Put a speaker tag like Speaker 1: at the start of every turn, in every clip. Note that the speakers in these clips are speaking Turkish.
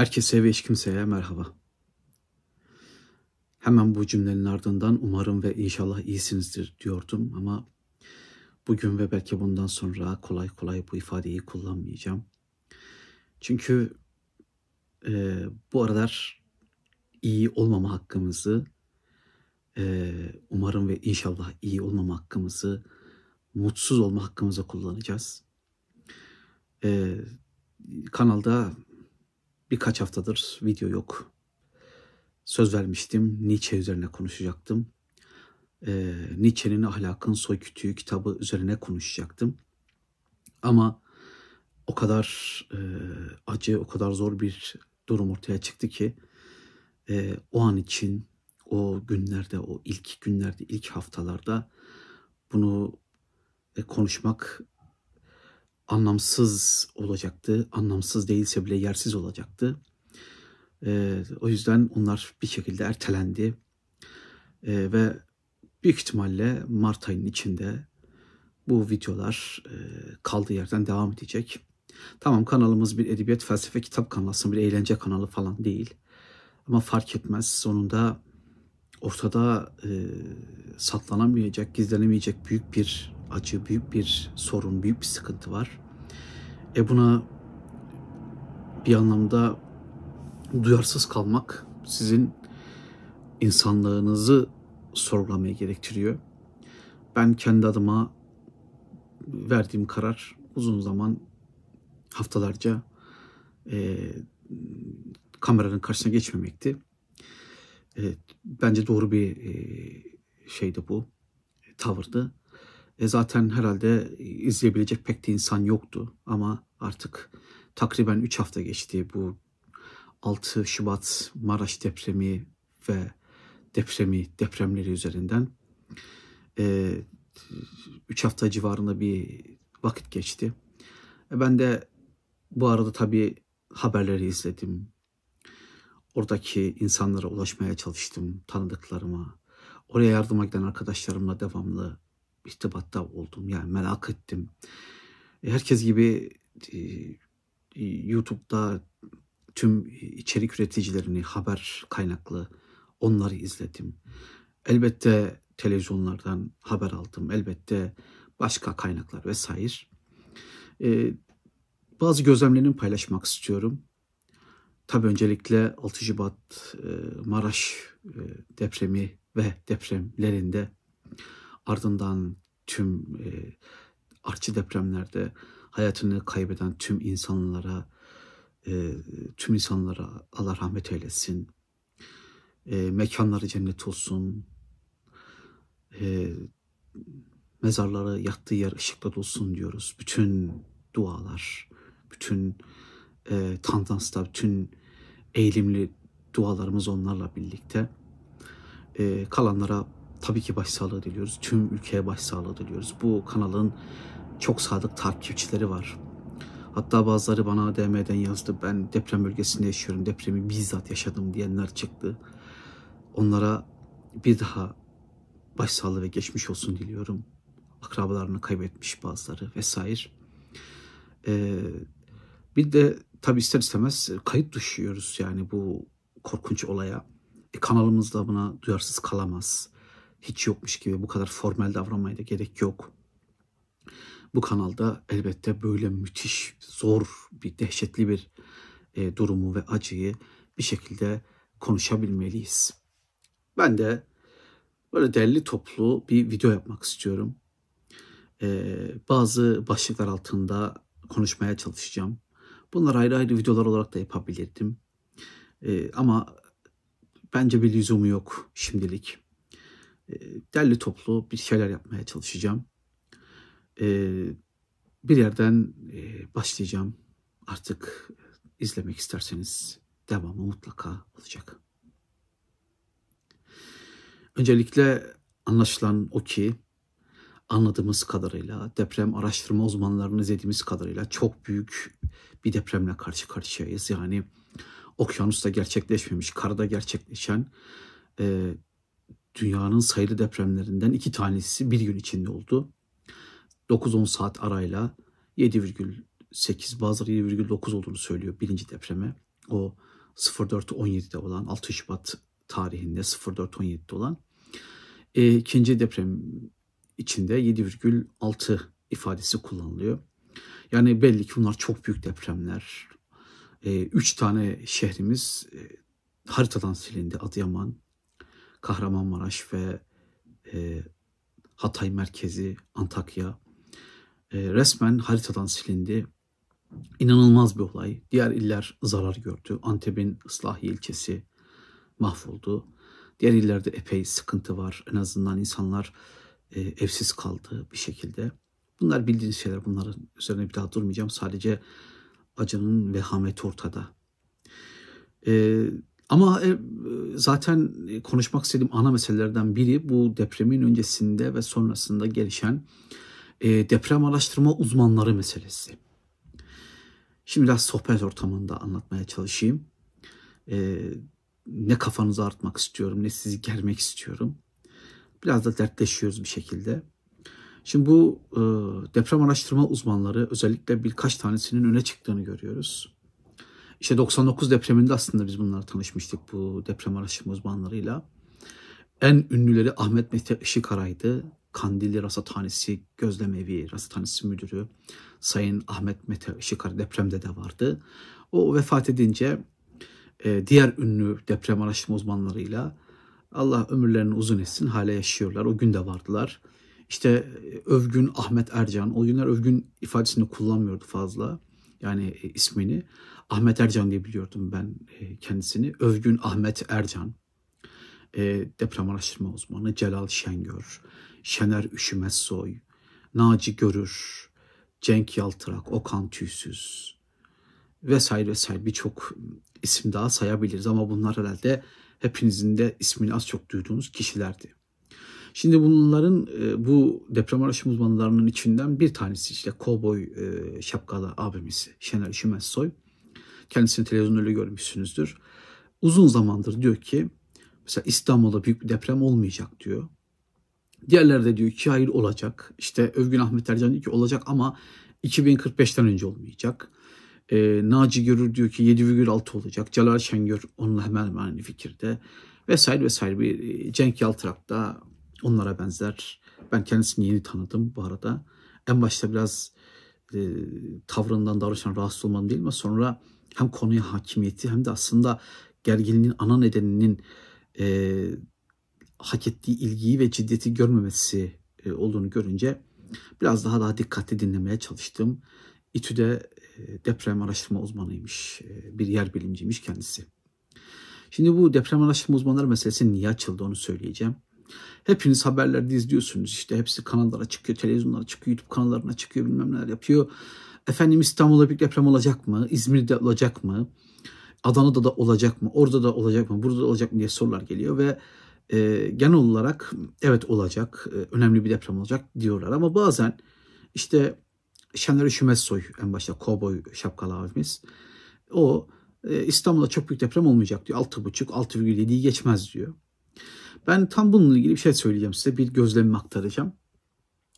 Speaker 1: Herkese ve hiç kimseye merhaba. Hemen bu cümlenin ardından umarım ve inşallah iyisinizdir diyordum ama bugün ve belki bundan sonra kolay kolay bu ifadeyi kullanmayacağım. Çünkü e, bu aralar iyi olmama hakkımızı, e, umarım ve inşallah iyi olmama hakkımızı, mutsuz olma hakkımızı kullanacağız. E, kanalda birkaç haftadır video yok. Söz vermiştim. Nietzsche üzerine konuşacaktım. Ee, Nietzsche'nin Ahlakın Soykütüğü kitabı üzerine konuşacaktım. Ama o kadar e, acı, o kadar zor bir durum ortaya çıktı ki e, o an için o günlerde, o ilk günlerde, ilk haftalarda bunu e, konuşmak anlamsız olacaktı. Anlamsız değilse bile yersiz olacaktı. E, o yüzden onlar bir şekilde ertelendi. E, ve büyük ihtimalle Mart ayının içinde bu videolar e, kaldığı yerden devam edecek. Tamam kanalımız bir edebiyat felsefe kitap kanalı, bir eğlence kanalı falan değil. Ama fark etmez. Sonunda ortada e, saklanamayacak, gizlenemeyecek büyük bir acı, büyük bir sorun, büyük bir sıkıntı var. E buna bir anlamda duyarsız kalmak sizin insanlığınızı sorgulamaya gerektiriyor. Ben kendi adıma verdiğim karar uzun zaman haftalarca e, kameranın karşısına geçmemekti. E, bence doğru bir e, şeydi bu, tavırdı. E zaten herhalde izleyebilecek pek de insan yoktu ama artık takriben 3 hafta geçti bu 6 Şubat Maraş depremi ve depremi depremleri üzerinden. 3 e, hafta civarında bir vakit geçti. E ben de bu arada tabii haberleri izledim. Oradaki insanlara ulaşmaya çalıştım, tanıdıklarıma. Oraya yardıma giden arkadaşlarımla devamlı irtibatta oldum. Yani merak ettim. E, herkes gibi e, e, YouTube'da tüm içerik üreticilerini, haber kaynaklı onları izledim. Elbette televizyonlardan haber aldım. Elbette başka kaynaklar vesaire. Ee, bazı gözlemlerimi paylaşmak istiyorum. Tabii öncelikle 6 Şubat Maraş depremi ve depremlerinde Ardından tüm e, artçı depremlerde hayatını kaybeden tüm insanlara, e, tüm insanlara Allah rahmet eylesin. E, mekanları cennet olsun. E, mezarları yattığı yer ışıkla dolsun diyoruz. Bütün dualar, bütün e, tandanslar, bütün eğilimli dualarımız onlarla birlikte. E, kalanlara tabii ki başsağlığı diliyoruz. Tüm ülkeye başsağlığı diliyoruz. Bu kanalın çok sadık takipçileri var. Hatta bazıları bana DM'den yazdı. Ben deprem bölgesinde yaşıyorum. Depremi bizzat yaşadım diyenler çıktı. Onlara bir daha başsağlığı ve geçmiş olsun diliyorum. Akrabalarını kaybetmiş bazıları vesaire. Ee, bir de tabii ister istemez kayıt düşüyoruz yani bu korkunç olaya. E, kanalımız da buna duyarsız kalamaz hiç yokmuş gibi bu kadar formal davranmaya da gerek yok. Bu kanalda elbette böyle müthiş, zor bir, dehşetli bir e, durumu ve acıyı bir şekilde konuşabilmeliyiz. Ben de böyle derli toplu bir video yapmak istiyorum. Ee, bazı başlıklar altında konuşmaya çalışacağım. Bunlar ayrı ayrı videolar olarak da yapabilirdim. Ee, ama bence bir lüzumu yok şimdilik. Ee, derli toplu bir şeyler yapmaya çalışacağım. Ee, bir yerden e, başlayacağım. Artık izlemek isterseniz devamı mutlaka olacak. Öncelikle anlaşılan o ki anladığımız kadarıyla deprem araştırma uzmanlarının izlediğimiz kadarıyla çok büyük bir depremle karşı karşıyayız. Yani okyanusta gerçekleşmemiş, karada gerçekleşen e, dünyanın sayılı depremlerinden iki tanesi bir gün içinde oldu. 9-10 saat arayla 7,8 bazıları 7,9 olduğunu söylüyor birinci depreme. O 04-17'de olan 6 Şubat tarihinde 04-17'de olan e, ikinci deprem içinde 7,6 ifadesi kullanılıyor. Yani belli ki bunlar çok büyük depremler. E, üç tane şehrimiz e, haritadan silindi. Adıyaman, Kahramanmaraş ve e, Hatay merkezi, Antakya. E, resmen haritadan silindi. İnanılmaz bir olay. Diğer iller zarar gördü. Antep'in Islahi ilçesi mahvoldu. Diğer illerde epey sıkıntı var. En azından insanlar e, evsiz kaldı bir şekilde. Bunlar bildiğiniz şeyler. Bunların üzerine bir daha durmayacağım. Sadece acının vehameti ortada. E, ama e, zaten konuşmak istediğim ana meselelerden biri bu depremin öncesinde ve sonrasında gelişen e, deprem araştırma uzmanları meselesi. Şimdi biraz sohbet ortamında anlatmaya çalışayım. E, ne kafanızı artmak istiyorum, ne sizi germek istiyorum. Biraz da dertleşiyoruz bir şekilde. Şimdi bu e, deprem araştırma uzmanları özellikle birkaç tanesinin öne çıktığını görüyoruz. İşte 99 depreminde aslında biz bunlarla tanışmıştık bu deprem araştırma uzmanlarıyla. En ünlüleri Ahmet Mete Işıkara'ydı. Kandilli Rasathanesi Gözlemevi Rasathanesi Müdürü Sayın Ahmet Mete Işıkara depremde de vardı. O vefat edince e, diğer ünlü deprem araştırma uzmanlarıyla Allah ömürlerini uzun etsin hala yaşıyorlar. O gün de vardılar. İşte e, Övgün Ahmet Ercan, o günler Övgün ifadesini kullanmıyordu fazla. Yani e, ismini. Ahmet Ercan diye biliyordum ben e, kendisini. Övgün Ahmet Ercan, e, deprem araştırma uzmanı Celal Şengör, Şener Üşümezsoy, Naci Görür, Cenk Yaltırak, Okan Tüysüz vesaire vesaire birçok isim daha sayabiliriz ama bunlar herhalde hepinizin de ismini az çok duyduğunuz kişilerdi. Şimdi bunların e, bu deprem araştırma uzmanlarının içinden bir tanesi işte kovboy e, şapkalı abimiz Şener Üşümezsoy. Kendisini televizyonda görmüşsünüzdür. Uzun zamandır diyor ki mesela İstanbul'da büyük bir deprem olmayacak diyor. Diğerleri de diyor ki hayır olacak. İşte Övgün Ahmet Ercan diyor ki olacak ama 2045'ten önce olmayacak. E, Naci Görür diyor ki 7,6 olacak. Celal Şengör onunla hemen hemen aynı fikirde. Vesaire vesaire. Bir e, Cenk Yaltırak da onlara benzer. Ben kendisini yeni tanıdım bu arada. En başta biraz e, tavrından davranışından rahatsız olmam değil mi? Sonra hem konuya hakimiyeti hem de aslında gerginliğin ana nedeninin e, hak ettiği ilgiyi ve ciddiyeti görmemesi e, olduğunu görünce biraz daha daha dikkatli dinlemeye çalıştım. İTÜ'de e, deprem araştırma uzmanıymış, e, bir yer bilimciymiş kendisi. Şimdi bu deprem araştırma uzmanları meselesi niye açıldı onu söyleyeceğim. Hepiniz haberlerde izliyorsunuz işte hepsi kanallara çıkıyor, televizyonlara çıkıyor, YouTube kanallarına çıkıyor bilmem neler yapıyor. Efendim İstanbul'da bir deprem olacak mı? İzmir'de olacak mı? Adana'da da olacak mı? Orada da olacak mı? Burada da olacak mı diye sorular geliyor ve e, genel olarak evet olacak, e, önemli bir deprem olacak diyorlar. Ama bazen işte Şener Üşümezsoy en başta kovboy şapkalı abimiz o e, İstanbul'da çok büyük deprem olmayacak diyor. 6,5, 6,7'yi geçmez diyor. Ben tam bununla ilgili bir şey söyleyeceğim size. Bir gözlemimi aktaracağım.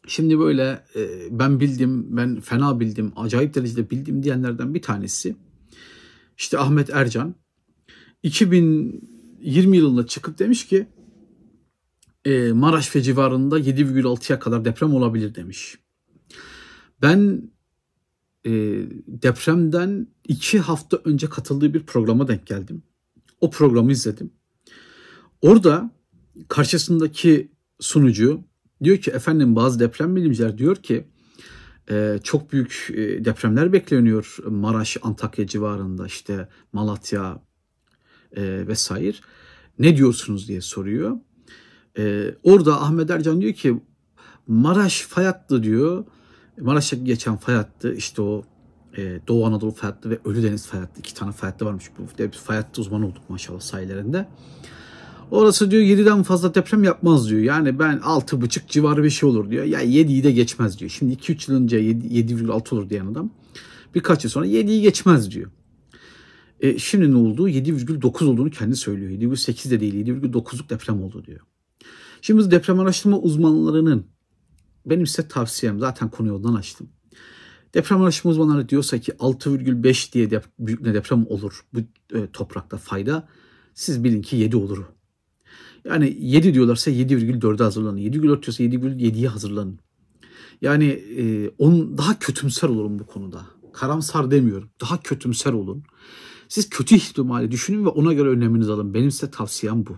Speaker 1: Şimdi böyle e, ben bildim, ben fena bildim, acayip derecede bildim diyenlerden bir tanesi işte Ahmet Ercan 2020 yılında çıkıp demiş ki e, Maraş ve civarında 7,6'ya kadar deprem olabilir demiş. Ben e, depremden iki hafta önce katıldığı bir programa denk geldim. O programı izledim. Orada karşısındaki sunucu diyor ki efendim bazı deprem bilimciler diyor ki e, çok büyük e, depremler bekleniyor Maraş, Antakya civarında işte Malatya e, vesaire. Ne diyorsunuz diye soruyor. E, orada Ahmet Ercan diyor ki Maraş fay diyor. Maraş'a geçen fay işte o Doğu Anadolu fay ve Ölüdeniz fay iki tane fay varmış. Bu fay hattı uzmanı olduk maşallah sayelerinde. Orası diyor 7'den fazla deprem yapmaz diyor. Yani ben 6,5 civarı bir şey olur diyor. Ya 7'yi de geçmez diyor. Şimdi 2-3 yıl önce 7,6 olur diyen adam birkaç yıl sonra 7'yi geçmez diyor. E, şimdi ne oldu? 7,9 olduğunu kendi söylüyor. 7,8 de değil 7,9'luk deprem oldu diyor. Şimdi deprem araştırma uzmanlarının benim size tavsiyem zaten konuyu ondan açtım. Deprem araştırma uzmanları diyorsa ki 6,5 diye dep büyüklüğünde deprem olur bu e, toprakta fayda. Siz bilin ki 7 olur. Yani 7 diyorlarsa 7,4'e hazırlanın. 7,4 diyorsa 7,7'ye hazırlanın. Yani e, on, daha kötümser olun bu konuda. Karamsar demiyorum. Daha kötümser olun. Siz kötü ihtimali düşünün ve ona göre önleminizi alın. Benim size tavsiyem bu.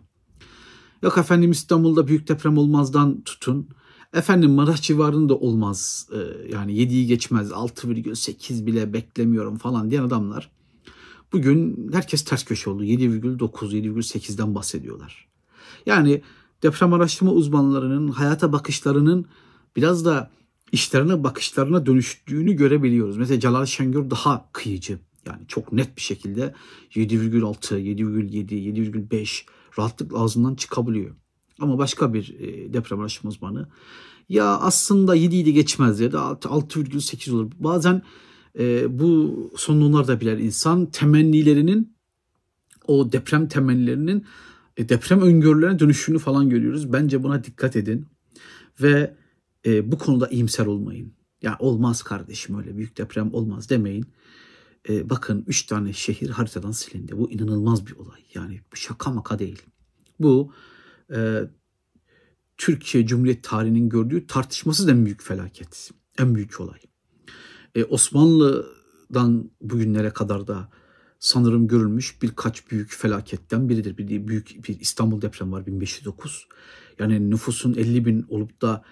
Speaker 1: Yok efendim İstanbul'da büyük deprem olmazdan tutun. Efendim Maraş civarında olmaz. Ee, yani 7'yi geçmez. 6,8 bile beklemiyorum falan diyen adamlar. Bugün herkes ters köşe oldu. 7,9, 7,8'den bahsediyorlar. Yani deprem araştırma uzmanlarının hayata bakışlarının biraz da işlerine bakışlarına dönüştüğünü görebiliyoruz. Mesela Celal Şengör daha kıyıcı. Yani çok net bir şekilde 7,6, 7,7, 7,5 rahatlıkla ağzından çıkabiliyor. Ama başka bir e, deprem araştırma uzmanı ya aslında 7'yi de geçmez ya da 6,8 olur. Bazen e, bu sonluğunlar birer insan temennilerinin o deprem temennilerinin e, deprem öngörülerine dönüşünü falan görüyoruz. Bence buna dikkat edin ve e, bu konuda iyimser olmayın. Ya olmaz kardeşim öyle büyük deprem olmaz demeyin. E, bakın 3 tane şehir haritadan silindi. Bu inanılmaz bir olay. Yani bu şaka maka değil. Bu e, Türkiye Cumhuriyet tarihinin gördüğü tartışmasız en büyük felaket. En büyük olay. E, Osmanlı'dan bugünlere kadar da sanırım görülmüş birkaç büyük felaketten biridir. Bir büyük bir İstanbul depremi var 1509. Yani nüfusun 50 bin olup da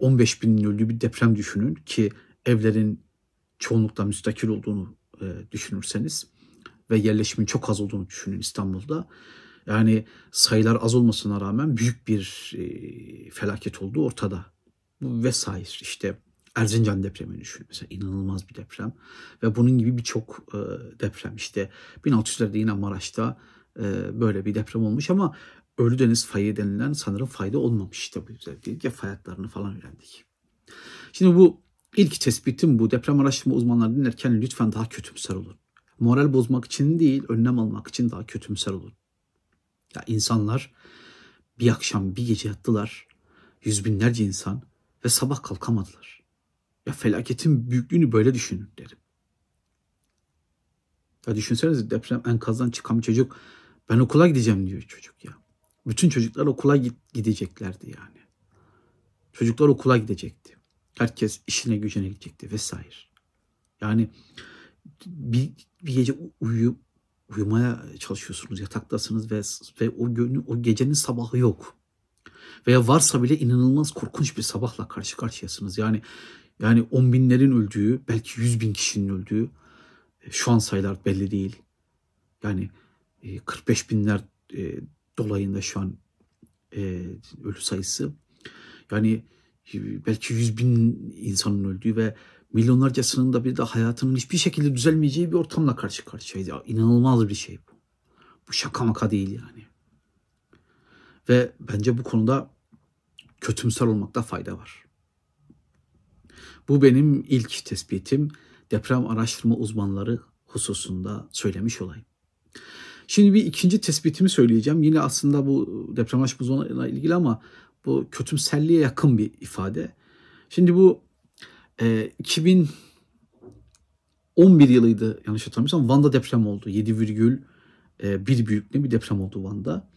Speaker 1: 15 e, binin öldüğü bir deprem düşünün ki evlerin çoğunlukla müstakil olduğunu e, düşünürseniz ve yerleşimin çok az olduğunu düşünün İstanbul'da. Yani sayılar az olmasına rağmen büyük bir e, felaket olduğu ortada. Bu vesaire işte Erzincan depremini düşün mesela inanılmaz bir deprem ve bunun gibi birçok e, deprem işte 1600'lerde yine Maraş'ta e, böyle bir deprem olmuş ama Ölü Deniz fayı denilen sanırım fayda olmamış işte bu özellikle fay hatlarını falan öğrendik. Şimdi bu ilk tespitim bu deprem araştırma uzmanları dinlerken lütfen daha kötümser olun. Moral bozmak için değil önlem almak için daha kötümser olun. Ya insanlar bir akşam bir gece yattılar. Yüz binlerce insan ve sabah kalkamadılar. Ya felaketin büyüklüğünü böyle düşünün derim. Ya düşünsenize deprem enkazdan çıkan çocuk ben okula gideceğim diyor çocuk ya. Bütün çocuklar okula gideceklerdi yani. Çocuklar okula gidecekti. Herkes işine gücüne gidecekti vesaire. Yani bir, bir gece uyuyup uyumaya çalışıyorsunuz, yataktasınız ve ve o gün o gecenin sabahı yok. Veya varsa bile inanılmaz korkunç bir sabahla karşı karşıyasınız. Yani yani on binlerin öldüğü, belki yüz bin kişinin öldüğü, e, şu an sayılar belli değil. Yani 45 e, binler e, dolayında şu an ölü sayısı. Yani belki yüz bin insanın öldüğü ve milyonlarcasının da bir de hayatının hiçbir şekilde düzelmeyeceği bir ortamla karşı karşıyayız. Ya, inanılmaz bir şey bu. Bu şaka maka değil yani. Ve bence bu konuda kötümser olmakta fayda var. Bu benim ilk tespitim. Deprem araştırma uzmanları hususunda söylemiş olayım. Şimdi bir ikinci tespitimi söyleyeceğim. Yine aslında bu deprem araştırma uzmanlarıyla ilgili ama bu kötümserliğe yakın bir ifade. Şimdi bu e, 2011 yılıydı yanlış hatırlamıyorsam Van'da deprem oldu. 7,1 e, büyüklüğünde bir deprem oldu Van'da.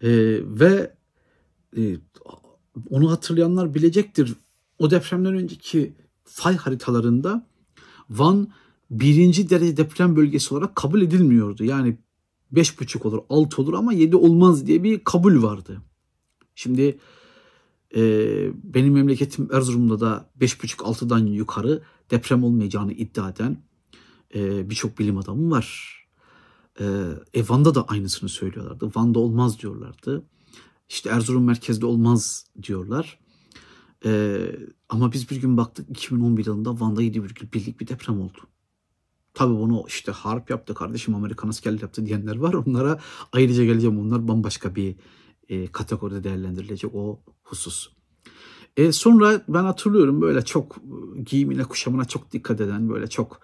Speaker 1: E, ve e, onu hatırlayanlar bilecektir. O depremden önceki fay haritalarında Van birinci derece deprem bölgesi olarak kabul edilmiyordu. Yani 5,5 olur, 6 olur ama 7 olmaz diye bir kabul vardı. Şimdi e, benim memleketim Erzurum'da da 5,5-6'dan yukarı deprem olmayacağını iddia eden e, birçok bilim adamı var. E, e, Van'da da aynısını söylüyorlardı. Van'da olmaz diyorlardı. İşte Erzurum merkezde olmaz diyorlar. E, ama biz bir gün baktık 2011 yılında Van'da 7,1'lik bir deprem oldu. Tabi bunu işte harp yaptı kardeşim Amerikan askerler yaptı diyenler var. Onlara ayrıca geleceğim. Onlar bambaşka bir e, kategoride değerlendirilecek o husus. E, sonra ben hatırlıyorum böyle çok e, giyimine kuşamına çok dikkat eden böyle çok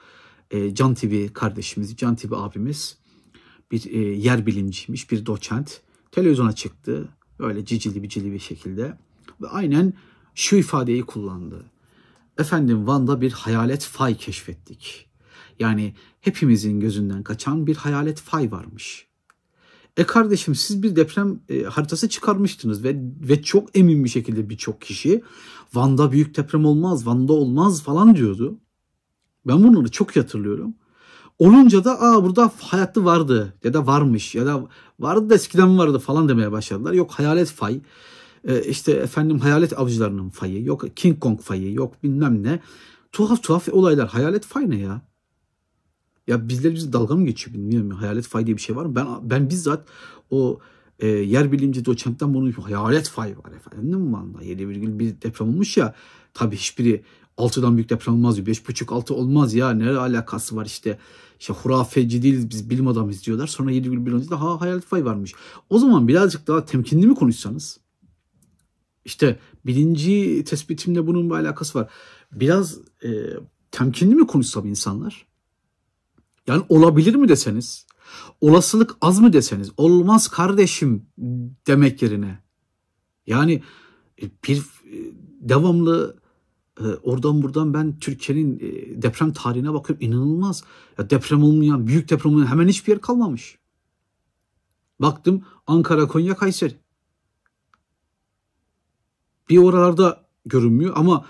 Speaker 1: e, Can TV kardeşimiz, Can TV abimiz bir e, yer bilimciymiş, bir doçent. Televizyona çıktı böyle cicili bicili bir şekilde ve aynen şu ifadeyi kullandı. efendim Van'da bir hayalet fay keşfettik. Yani hepimizin gözünden kaçan bir hayalet fay varmış. E kardeşim siz bir deprem e, haritası çıkarmıştınız ve ve çok emin bir şekilde birçok kişi Van'da büyük deprem olmaz, Van'da olmaz falan diyordu. Ben bunları çok hatırlıyorum. Olunca da aa burada hayatta vardı ya da varmış ya da vardı da eskiden vardı falan demeye başladılar. Yok hayalet fay, e, işte efendim hayalet avcılarının fayı, yok King Kong fayı, yok bilmem ne. Tuhaf tuhaf olaylar. Hayalet fay ne ya? Ya bizler bizi dalga mı geçiyor bilmiyorum. Hayalet fay diye bir şey var mı? Ben ben bizzat o e, yer bilimci doçentten bunu hayalet fay var efendim anda 7,1 deprem olmuş ya. Tabii hiçbiri 6'dan büyük deprem olmaz diyor. 5,5-6 olmaz ya. Ne alakası var işte. İşte hurafeci değiliz biz bilim adamıyız diyorlar. Sonra 7,1 olunca ha hayalet fay varmış. O zaman birazcık daha temkinli mi konuşsanız? İşte birinci tespitimle bunun bir alakası var. Biraz e, temkinli mi konuşsam insanlar? Yani olabilir mi deseniz, olasılık az mı deseniz, olmaz kardeşim demek yerine. Yani e, bir e, devamlı e, oradan buradan ben Türkiye'nin deprem tarihine bakıyorum inanılmaz. Ya deprem olmayan, büyük deprem olmayan hemen hiçbir yer kalmamış. Baktım Ankara, Konya, Kayseri. Bir oralarda görünmüyor ama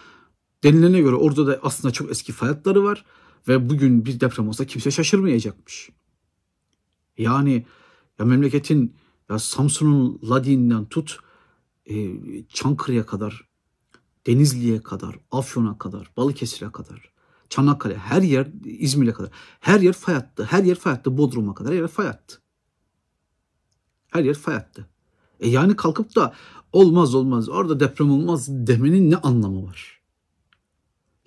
Speaker 1: denilene göre orada da aslında çok eski fay hatları var. Ve bugün bir deprem olsa kimse şaşırmayacakmış. Yani ya memleketin ya Samsun'un Ladin'den tut e, Çankırı'ya kadar, Denizli'ye kadar, Afyon'a kadar, Balıkesir'e kadar, Çanakkale her yer İzmir'e kadar. Her yer fay hattı. Her yer fay hattı. Bodrum'a kadar her yer fay hattı. Her yer fay hattı. E yani kalkıp da olmaz olmaz orada deprem olmaz demenin ne anlamı var?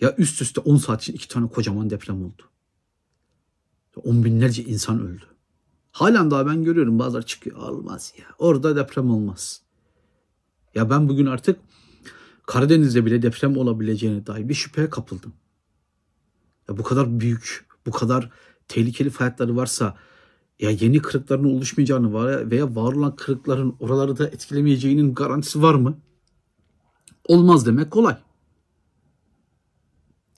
Speaker 1: Ya üst üste 10 saat için iki tane kocaman deprem oldu. On binlerce insan öldü. Halen daha ben görüyorum bazıları çıkıyor. Olmaz ya. Orada deprem olmaz. Ya ben bugün artık Karadeniz'de bile deprem olabileceğine dair bir şüpheye kapıldım. Ya bu kadar büyük, bu kadar tehlikeli fayatları varsa ya yeni kırıkların oluşmayacağını var veya var olan kırıkların oraları da etkilemeyeceğinin garantisi var mı? Olmaz demek kolay.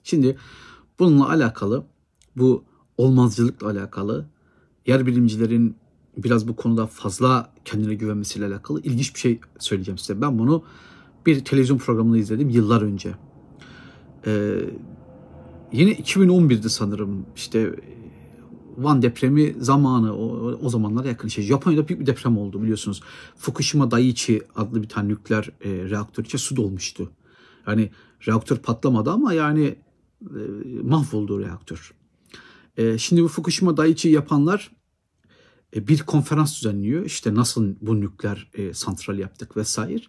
Speaker 1: Şimdi bununla alakalı bu olmazcılıkla alakalı yer bilimcilerin biraz bu konuda fazla kendine güvenmesiyle alakalı ilginç bir şey söyleyeceğim size. Ben bunu bir televizyon programında izledim yıllar önce. Ee, yine 2011'di sanırım işte Van depremi zamanı o, o zamanlara yakın şey. Japonya'da büyük bir deprem oldu biliyorsunuz. Fukushima Daiichi adlı bir tane nükleer e, reaktör içe su dolmuştu. Yani reaktör patlamadı ama yani e, mahvoldu reaktör. E, şimdi bu Fukushima Daiichi yapanlar e, bir konferans düzenliyor. İşte nasıl bu nükleer e, santral yaptık vesaire.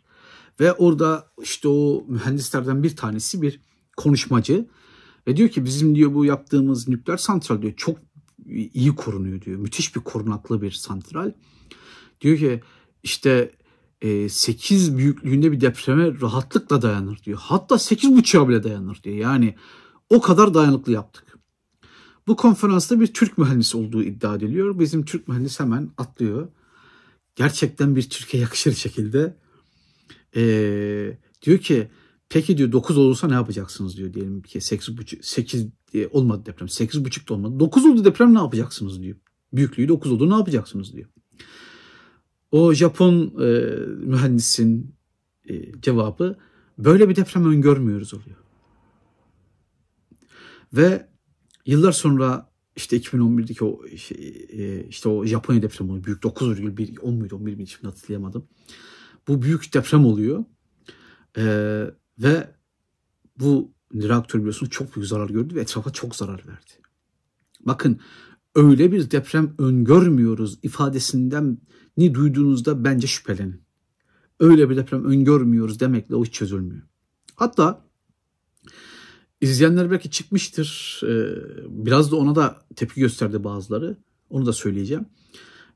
Speaker 1: Ve orada işte o mühendislerden bir tanesi bir konuşmacı ve diyor ki bizim diyor bu yaptığımız nükleer santral diyor çok iyi korunuyor diyor. Müthiş bir korunaklı bir santral. Diyor ki işte 8 büyüklüğünde bir depreme rahatlıkla dayanır diyor. Hatta 8.5'a bile dayanır diyor. Yani o kadar dayanıklı yaptık. Bu konferansta bir Türk mühendis olduğu iddia ediliyor. Bizim Türk mühendis hemen atlıyor. Gerçekten bir Türkiye yakışır şekilde ee, diyor ki peki diyor 9 olursa ne yapacaksınız diyor diyelim ki 8, 8 olmadı deprem 8,5 da olmadı 9 oldu deprem ne yapacaksınız diyor. Büyüklüğü 9 oldu ne yapacaksınız diyor. O Japon e, mühendisin e, cevabı böyle bir deprem öngörmüyoruz oluyor. Ve yıllar sonra işte 2011'deki o şey, e, işte o Japonya depremi büyük 9,1 10 muydu 11 miydi şimdi hatırlayamadım. Bu büyük deprem oluyor. Ee, ve bu reaktör biliyorsunuz çok büyük zarar gördü ve etrafa çok zarar verdi. Bakın öyle bir deprem öngörmüyoruz ifadesinden ni duyduğunuzda bence şüphelenin. Öyle bir deprem öngörmüyoruz demekle o hiç çözülmüyor. Hatta İzleyenler belki çıkmıştır. Ee, biraz da ona da tepki gösterdi bazıları. Onu da söyleyeceğim.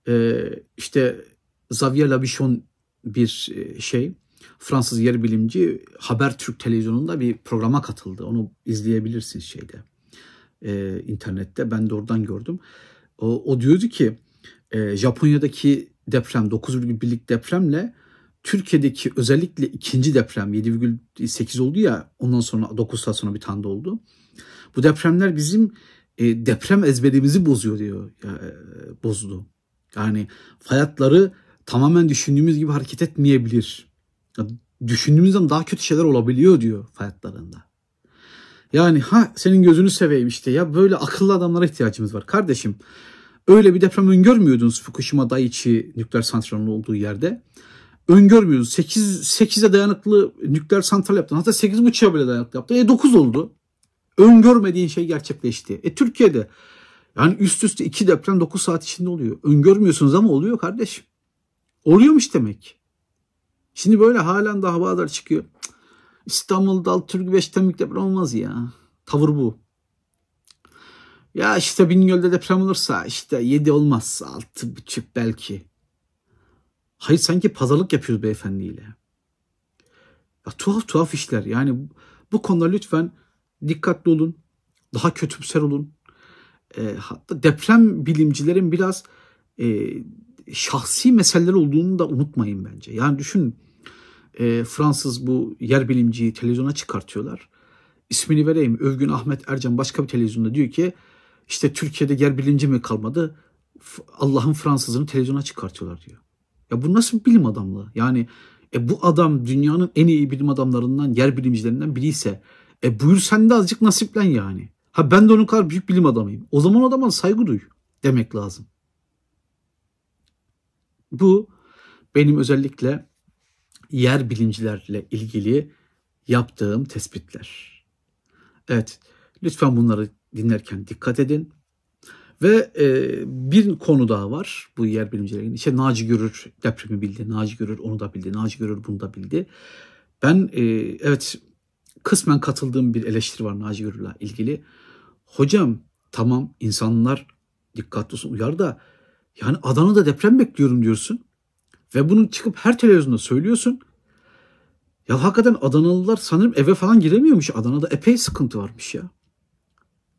Speaker 1: Ee, işte Xavier Labichon bir e, şey Fransız yer bilimci Habertürk televizyonunda bir programa katıldı. Onu izleyebilirsiniz şeyde e, internette. Ben de oradan gördüm. O, o diyordu ki e, Japonya'daki deprem 9,1'lik depremle Türkiye'deki özellikle ikinci deprem 7,8 oldu ya ondan sonra 9 saat sonra bir tane de oldu. Bu depremler bizim e, deprem ezberimizi bozuyor diyor. E, bozdu. Yani fayatları tamamen düşündüğümüz gibi hareket etmeyebilir. Düşündüğümüzden daha kötü şeyler olabiliyor diyor fayatlarında. Yani ha senin gözünü seveyim işte ya böyle akıllı adamlara ihtiyacımız var. Kardeşim öyle bir deprem öngörmüyordunuz Fukushima Daiichi nükleer santralının olduğu yerde. Öngörmüyordunuz. 8, 8'e dayanıklı nükleer santral yaptın. Hatta 8.5'a bile dayanıklı yaptın. E 9 oldu. Öngörmediğin şey gerçekleşti. E Türkiye'de yani üst üste iki deprem 9 saat içinde oluyor. Öngörmüyorsunuz ama oluyor kardeşim. Oluyormuş demek. Şimdi böyle halen haberler çıkıyor. İstanbul'da Türk 5 büyük deprem olmaz ya. Tavır bu. Ya işte Bingöl'de deprem olursa işte 7 olmaz. 6,5 belki. Hayır sanki pazarlık yapıyoruz beyefendiyle. Ya, tuhaf tuhaf işler. Yani bu konuda lütfen dikkatli olun. Daha kötümser olun. E, hatta deprem bilimcilerin biraz e, şahsi meseleler olduğunu da unutmayın bence. Yani düşün e, Fransız bu yer bilimciyi televizyona çıkartıyorlar. İsmini vereyim. Övgün Ahmet Ercan başka bir televizyonda diyor ki işte Türkiye'de yer bilimci mi kalmadı? Allah'ın Fransızını televizyona çıkartıyorlar diyor. Ya bu nasıl bir bilim adamlığı? Yani e, bu adam dünyanın en iyi bilim adamlarından, yer bilimcilerinden biri ise e buyur sen de azıcık nasiplen yani. Ha ben de onun kadar büyük bilim adamıyım. O zaman o adama saygı duy demek lazım. Bu benim özellikle yer bilimcilerle ilgili yaptığım tespitler. Evet, lütfen bunları dinlerken dikkat edin. Ve e, bir konu daha var bu yer bilimcilerin. İşte Naci Görür depremi bildi, Naci Görür onu da bildi, Naci Görür bunu da bildi. Ben e, evet kısmen katıldığım bir eleştiri var Naci Görür'le ilgili. Hocam tamam insanlar dikkatli olsun uyar da yani Adana'da deprem bekliyorum diyorsun. Ve bunu çıkıp her televizyonda söylüyorsun. Ya hakikaten Adanalılar sanırım eve falan giremiyormuş. Adana'da epey sıkıntı varmış ya.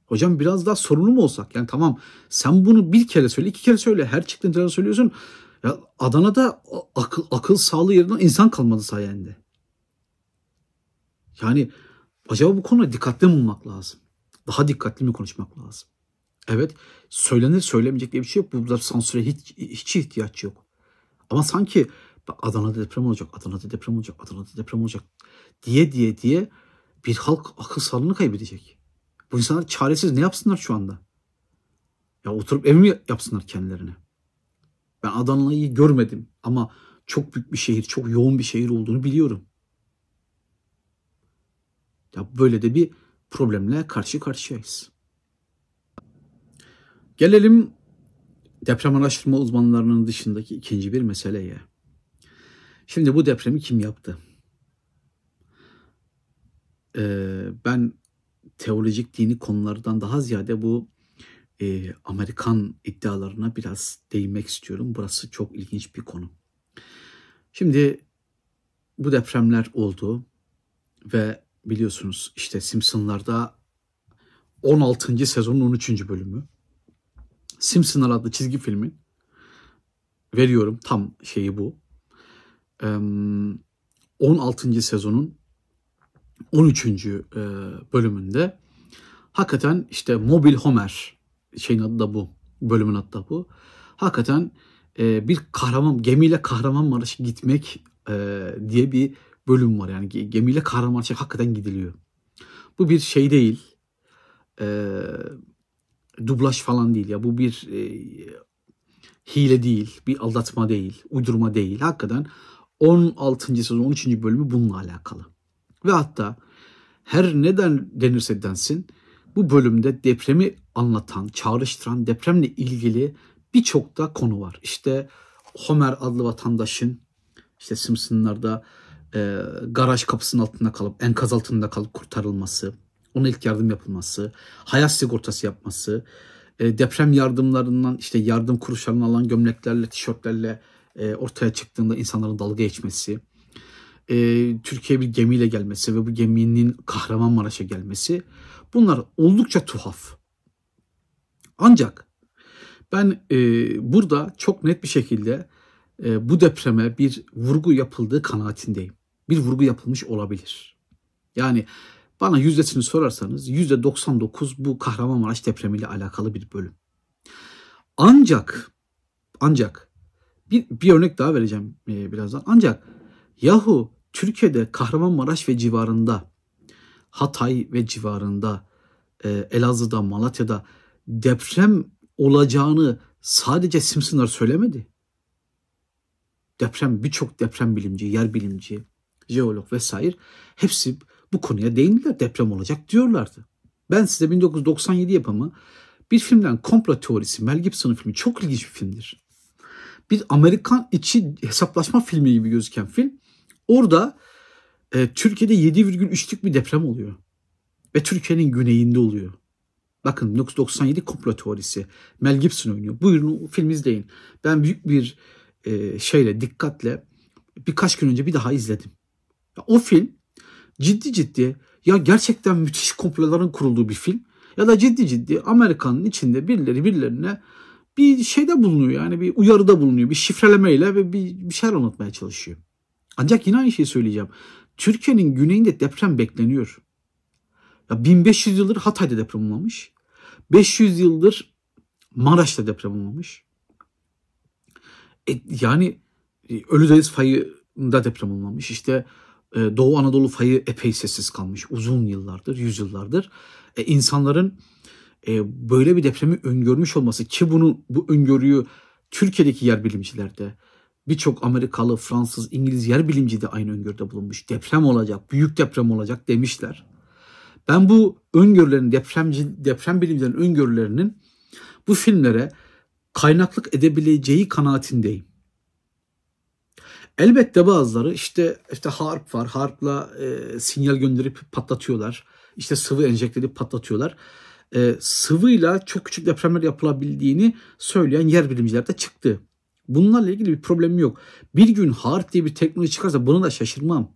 Speaker 1: Hocam biraz daha sorunlu mu olsak? Yani tamam sen bunu bir kere söyle, iki kere söyle. Her çıktığın televizyonda söylüyorsun. Ya Adana'da akıl, akıl sağlığı yerinden insan kalmadı sayende. Yani acaba bu konuda dikkatli mi olmak lazım? Daha dikkatli mi konuşmak lazım? Evet söylenir söylemeyecek diye bir şey yok. Burada sansüre hiç, hiç ihtiyaç yok. Ama sanki Adana'da deprem olacak, Adana'da deprem olacak, Adana'da deprem olacak diye diye diye bir halk akıl sağlığını kaybedecek. Bu insanlar çaresiz ne yapsınlar şu anda? Ya oturup ev mi yapsınlar kendilerine? Ben Adana'yı görmedim ama çok büyük bir şehir, çok yoğun bir şehir olduğunu biliyorum. Ya böyle de bir problemle karşı karşıyayız. Gelelim deprem araştırma uzmanlarının dışındaki ikinci bir meseleye. Şimdi bu depremi kim yaptı? Ee, ben teolojik dini konulardan daha ziyade bu e, Amerikan iddialarına biraz değinmek istiyorum. Burası çok ilginç bir konu. Şimdi bu depremler oldu ve biliyorsunuz işte Simpsonlarda 16. sezonun 13. bölümü Simpsonlar adlı çizgi filmin veriyorum tam şeyi bu. 16. sezonun 13. bölümünde hakikaten işte Mobil Homer şeyin adı da bu. Bölümün adı da bu. Hakikaten bir kahraman gemiyle Kahramanmaraş'a gitmek diye bir bölüm var. Yani gemiyle Kahramanmaraş'a hakikaten gidiliyor. Bu bir şey değil. Eee dublaj falan değil ya. Bu bir e, hile değil, bir aldatma değil, uydurma değil. Hakikaten 16. sezon 13. bölümü bununla alakalı. Ve hatta her neden denirse densin bu bölümde depremi anlatan, çağrıştıran depremle ilgili birçok da konu var. İşte Homer adlı vatandaşın işte Simpsonlarda e, garaj kapısının altında kalıp enkaz altında kalıp kurtarılması, ona ilk yardım yapılması, hayat sigortası yapması, e, deprem yardımlarından işte yardım kuruşlarını alan gömleklerle, tişörtlerle e, ortaya çıktığında insanların dalga geçmesi, e, Türkiye bir gemiyle gelmesi ve bu geminin Kahramanmaraş'a gelmesi bunlar oldukça tuhaf. Ancak ben e, burada çok net bir şekilde bu depreme bir vurgu yapıldığı kanaatindeyim. Bir vurgu yapılmış olabilir. Yani bana yüzdesini sorarsanız yüzde 99 bu Kahramanmaraş depremiyle alakalı bir bölüm. Ancak ancak bir, bir örnek daha vereceğim e, birazdan. Ancak yahu Türkiye'de Kahramanmaraş ve civarında Hatay ve civarında e, Elazığ'da Malatya'da deprem olacağını sadece Simpsonlar söylemedi. Deprem birçok deprem bilimci, yer bilimci, jeolog vesaire hepsi bu konuya değindiler. Deprem olacak diyorlardı. Ben size 1997 yapımı bir filmden komplo teorisi Mel Gibson'ın filmi çok ilginç bir filmdir. Bir Amerikan içi hesaplaşma filmi gibi gözüken film. Orada e, Türkiye'de 7,3'lük bir deprem oluyor. Ve Türkiye'nin güneyinde oluyor. Bakın 1997 komplo teorisi. Mel Gibson oynuyor. Buyurun film izleyin. Ben büyük bir e, şeyle dikkatle birkaç gün önce bir daha izledim. O film ciddi ciddi ya gerçekten müthiş komploların kurulduğu bir film ya da ciddi ciddi Amerika'nın içinde birileri birilerine bir şeyde bulunuyor yani bir uyarıda bulunuyor bir şifrelemeyle ve bir, bir şeyler anlatmaya çalışıyor. Ancak yine aynı şeyi söyleyeceğim. Türkiye'nin güneyinde deprem bekleniyor. Ya 1500 yıldır Hatay'da deprem olmamış. 500 yıldır Maraş'ta deprem olmamış. E, yani e, Ölüdeniz fayında deprem olmamış. İşte Doğu Anadolu fayı epey sessiz kalmış uzun yıllardır, yüzyıllardır. E, insanların e, böyle bir depremi öngörmüş olması ki bunu bu öngörüyü Türkiye'deki yer bilimciler de birçok Amerikalı, Fransız, İngiliz yer bilimci de aynı öngörüde bulunmuş. Deprem olacak, büyük deprem olacak demişler. Ben bu öngörülerin, depremci, deprem bilimcilerin öngörülerinin bu filmlere kaynaklık edebileceği kanaatindeyim. Elbette bazıları işte işte harp var. Harpla e, sinyal gönderip patlatıyorlar. İşte sıvı enjekte edip patlatıyorlar. E, sıvıyla çok küçük depremler yapılabildiğini söyleyen yer bilimciler de çıktı. Bunlarla ilgili bir problem yok. Bir gün harp diye bir teknoloji çıkarsa bunu da şaşırmam.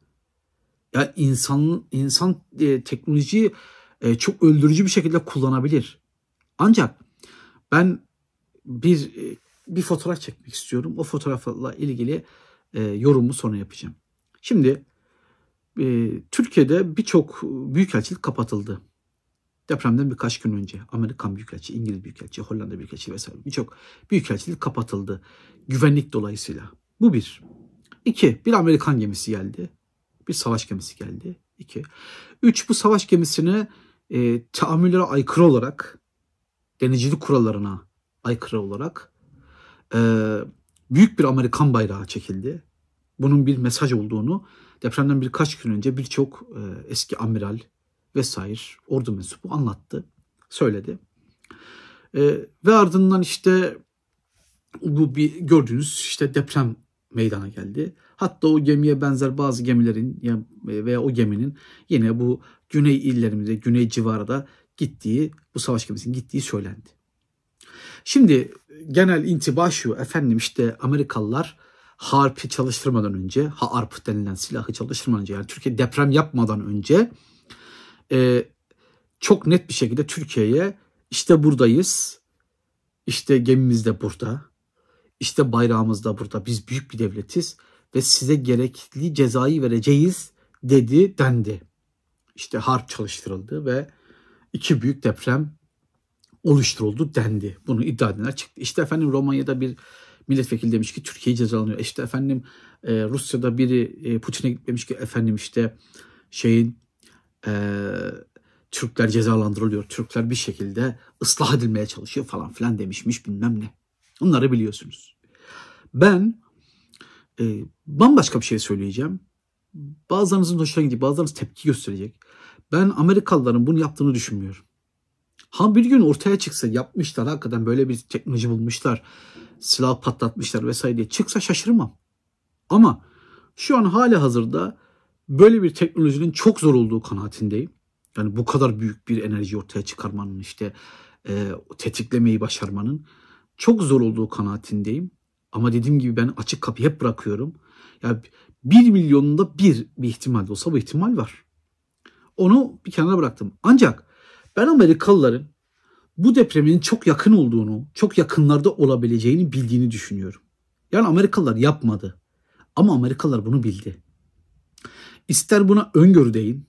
Speaker 1: Ya insan insan e, teknolojiyi e, çok öldürücü bir şekilde kullanabilir. Ancak ben bir e, bir fotoğraf çekmek istiyorum. O fotoğrafla ilgili e, yorumu sonra yapacağım. Şimdi e, Türkiye'de birçok büyükelçilik kapatıldı. Depremden birkaç gün önce Amerikan Büyükelçi, İngiliz Büyükelçi, Hollanda Büyükelçi vesaire birçok büyükelçilik kapatıldı. Güvenlik dolayısıyla. Bu bir. İki, bir Amerikan gemisi geldi. Bir savaş gemisi geldi. İki. Üç, bu savaş gemisine e, tahammüllere aykırı olarak, denizcilik kurallarına aykırı olarak e, büyük bir Amerikan bayrağı çekildi. Bunun bir mesaj olduğunu depremden birkaç gün önce birçok e, eski amiral vesaire ordu mensubu anlattı, söyledi. E, ve ardından işte bu bir gördüğünüz işte deprem meydana geldi. Hatta o gemiye benzer bazı gemilerin veya o geminin yine bu güney illerimize, güney civarında gittiği, bu savaş gemisinin gittiği söylendi. Şimdi genel intiba şu efendim işte Amerikalılar harpi çalıştırmadan önce, harp denilen silahı çalıştırmadan önce yani Türkiye deprem yapmadan önce e, çok net bir şekilde Türkiye'ye işte buradayız, işte gemimiz de burada, işte bayrağımız da burada, biz büyük bir devletiz ve size gerekli cezayı vereceğiz dedi dendi. İşte harp çalıştırıldı ve iki büyük deprem oluşturuldu dendi. Bunu iddia edenler çıktı. İşte efendim Romanya'da bir milletvekili demiş ki Türkiye'yi cezalanıyor. İşte efendim e, Rusya'da biri e, Putin'e gitmemiş ki efendim işte şeyin e, Türkler cezalandırılıyor. Türkler bir şekilde ıslah edilmeye çalışıyor falan filan demişmiş bilmem ne. Onları biliyorsunuz. Ben e, bambaşka bir şey söyleyeceğim. Bazılarınızın hoşuna gidecek, bazılarınız tepki gösterecek. Ben Amerikalıların bunu yaptığını düşünmüyorum. Ha bir gün ortaya çıksa yapmışlar hakikaten böyle bir teknoloji bulmuşlar. Silah patlatmışlar vesaire diye çıksa şaşırmam. Ama şu an hali hazırda böyle bir teknolojinin çok zor olduğu kanaatindeyim. Yani bu kadar büyük bir enerji ortaya çıkarmanın işte e, tetiklemeyi başarmanın çok zor olduğu kanaatindeyim. Ama dediğim gibi ben açık kapıyı hep bırakıyorum. Ya yani bir milyonunda bir bir ihtimal olsa bu ihtimal var. Onu bir kenara bıraktım. Ancak ben Amerikalıların bu depremin çok yakın olduğunu, çok yakınlarda olabileceğini bildiğini düşünüyorum. Yani Amerikalılar yapmadı. Ama Amerikalılar bunu bildi. İster buna öngörü deyin,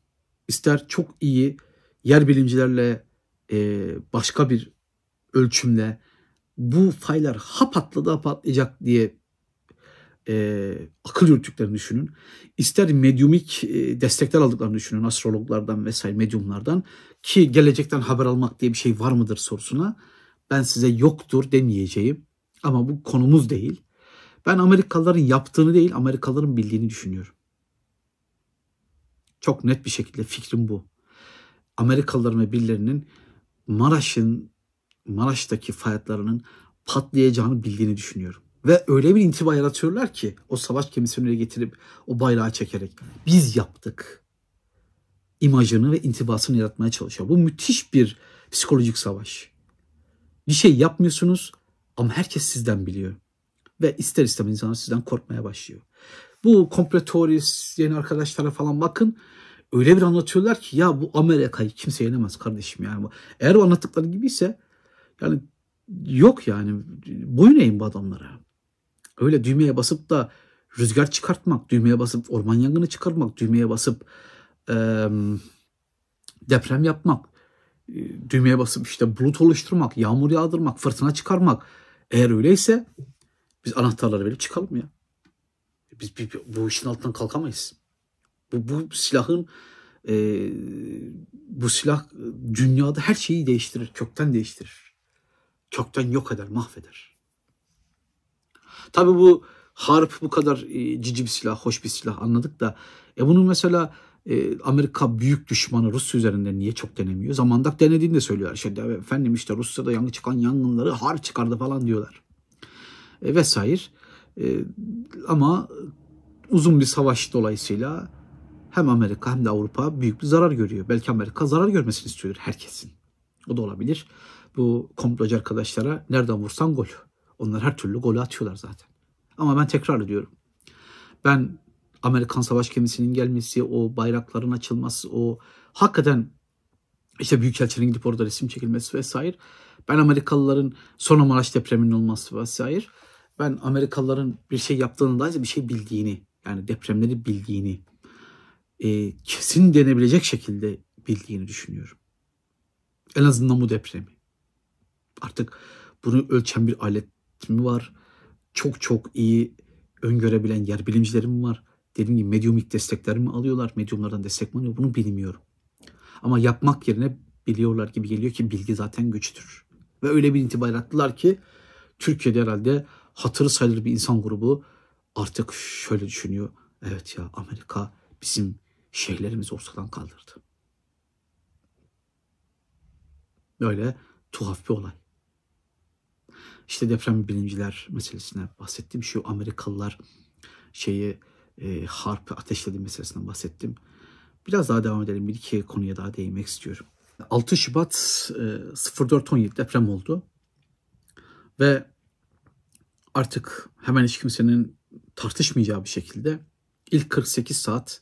Speaker 1: ister çok iyi yer bilimcilerle e, başka bir ölçümle bu faylar ha patladı ha patlayacak diye e, akıl yürüttüklerini düşünün. İster medyumik e, destekler aldıklarını düşünün astrologlardan vesaire medyumlardan ki gelecekten haber almak diye bir şey var mıdır sorusuna ben size yoktur demeyeceğim ama bu konumuz değil. Ben Amerikalıların yaptığını değil Amerikalıların bildiğini düşünüyorum. Çok net bir şekilde fikrim bu. Amerikalıların ve birilerinin Maraş'ın Maraş'taki fayatlarının patlayacağını bildiğini düşünüyorum. Ve öyle bir intiba yaratıyorlar ki o savaş gemisini getirip o bayrağı çekerek biz yaptık imajını ve intibasını yaratmaya çalışıyor. Bu müthiş bir psikolojik savaş. Bir şey yapmıyorsunuz ama herkes sizden biliyor. Ve ister istemez insanlar sizden korkmaya başlıyor. Bu kompletorist yeni arkadaşlara falan bakın. Öyle bir anlatıyorlar ki ya bu Amerika'yı kimse yenemez kardeşim yani. Eğer o anlattıkları gibiyse yani yok yani boyun eğin bu adamlara. Öyle düğmeye basıp da rüzgar çıkartmak, düğmeye basıp orman yangını çıkartmak, düğmeye basıp e, deprem yapmak, düğmeye basıp işte bulut oluşturmak, yağmur yağdırmak, fırtına çıkarmak. Eğer öyleyse biz anahtarları verip çıkalım ya. Biz, biz bu işin altından kalkamayız. Bu, bu silahın e, bu silah dünyada her şeyi değiştirir, kökten değiştirir. Kökten yok eder, mahveder. Tabii bu harp bu kadar e, cici bir silah, hoş bir silah anladık da e bunun mesela e, Amerika büyük düşmanı Rusya üzerinden niye çok denemiyor? Zamandak denediğini de söylüyorlar. İşte efendim işte Rusya'da yangın çıkan yangınları harp çıkardı falan diyorlar. E, vesaire. E, ama uzun bir savaş dolayısıyla hem Amerika hem de Avrupa büyük bir zarar görüyor. Belki Amerika zarar görmesini istiyordur herkesin. O da olabilir. Bu komplocu arkadaşlara nereden vursan gol. Onlar her türlü golü atıyorlar zaten. Ama ben tekrar ediyorum. Ben Amerikan savaş gemisinin gelmesi, o bayrakların açılması, o hakikaten işte Büyükelçinin gidip orada resim çekilmesi vesaire. Ben Amerikalıların sonra Maraş depreminin olması vesaire. Ben Amerikalıların bir şey yaptığını da bir şey bildiğini, yani depremleri bildiğini, e, kesin denebilecek şekilde bildiğini düşünüyorum. En azından bu depremi. Artık bunu ölçen bir alet mi var? Çok çok iyi öngörebilen yer bilimcilerim var. Dediğim gibi medyumik destekler mi alıyorlar? Medyumlardan destek mi alıyor? Bunu bilmiyorum. Ama yapmak yerine biliyorlar gibi geliyor ki bilgi zaten güçtür. Ve öyle bir intiba yarattılar ki Türkiye'de herhalde hatırı sayılır bir insan grubu artık şöyle düşünüyor. Evet ya Amerika bizim şeylerimizi ortadan kaldırdı. Böyle tuhaf bir olay. İşte deprem bilimciler meselesine bahsettim. Şu Amerikalılar şeyi e, harp ateşledi meselesinden bahsettim. Biraz daha devam edelim. Bir iki konuya daha değinmek istiyorum. 6 Şubat e, 04.17 deprem oldu. Ve artık hemen hiç kimsenin tartışmayacağı bir şekilde ilk 48 saat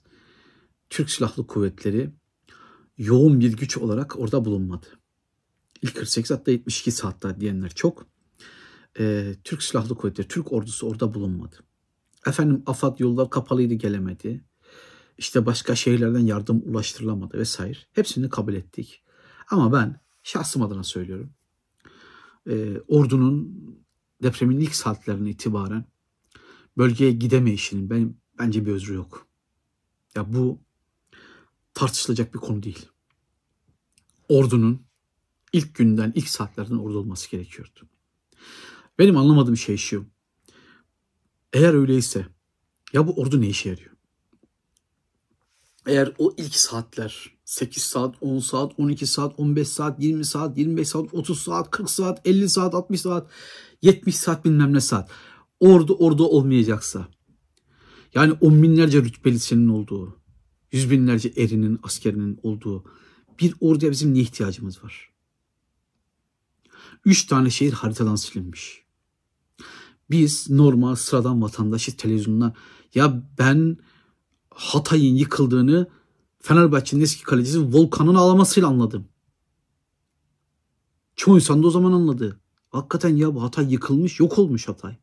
Speaker 1: Türk Silahlı Kuvvetleri yoğun bir güç olarak orada bulunmadı. İlk 48 hatta 72 saatler diyenler çok. Ee, Türk Silahlı Kuvvetleri, Türk ordusu orada bulunmadı. Efendim AFAD yollar kapalıydı gelemedi. İşte başka şehirlerden yardım ulaştırılamadı vesaire. Hepsini kabul ettik. Ama ben şahsım adına söylüyorum. Ee, ordunun depremin ilk saatlerine itibaren bölgeye gidemeyişinin ben, bence bir özrü yok. Ya bu tartışılacak bir konu değil. Ordunun ilk günden, ilk saatlerden orada olması gerekiyordu. Benim anlamadığım şey şu. Eğer öyleyse ya bu ordu ne işe yarıyor? Eğer o ilk saatler 8 saat, 10 saat, 12 saat, 15 saat, 20 saat, 25 saat, 30 saat, 40 saat, 50 saat, 60 saat, 70 saat bilmem ne saat. Ordu orada olmayacaksa yani on binlerce rütbelisinin olduğu, yüz binlerce erinin, askerinin olduğu bir orduya bizim ne ihtiyacımız var? Üç tane şehir haritadan silinmiş. Biz normal sıradan vatandaşı televizyonda ya ben Hatay'ın yıkıldığını Fenerbahçe'nin eski kalecisi Volkan'ın ağlamasıyla anladım. Çoğu insan da o zaman anladı. Hakikaten ya bu Hatay yıkılmış, yok olmuş Hatay.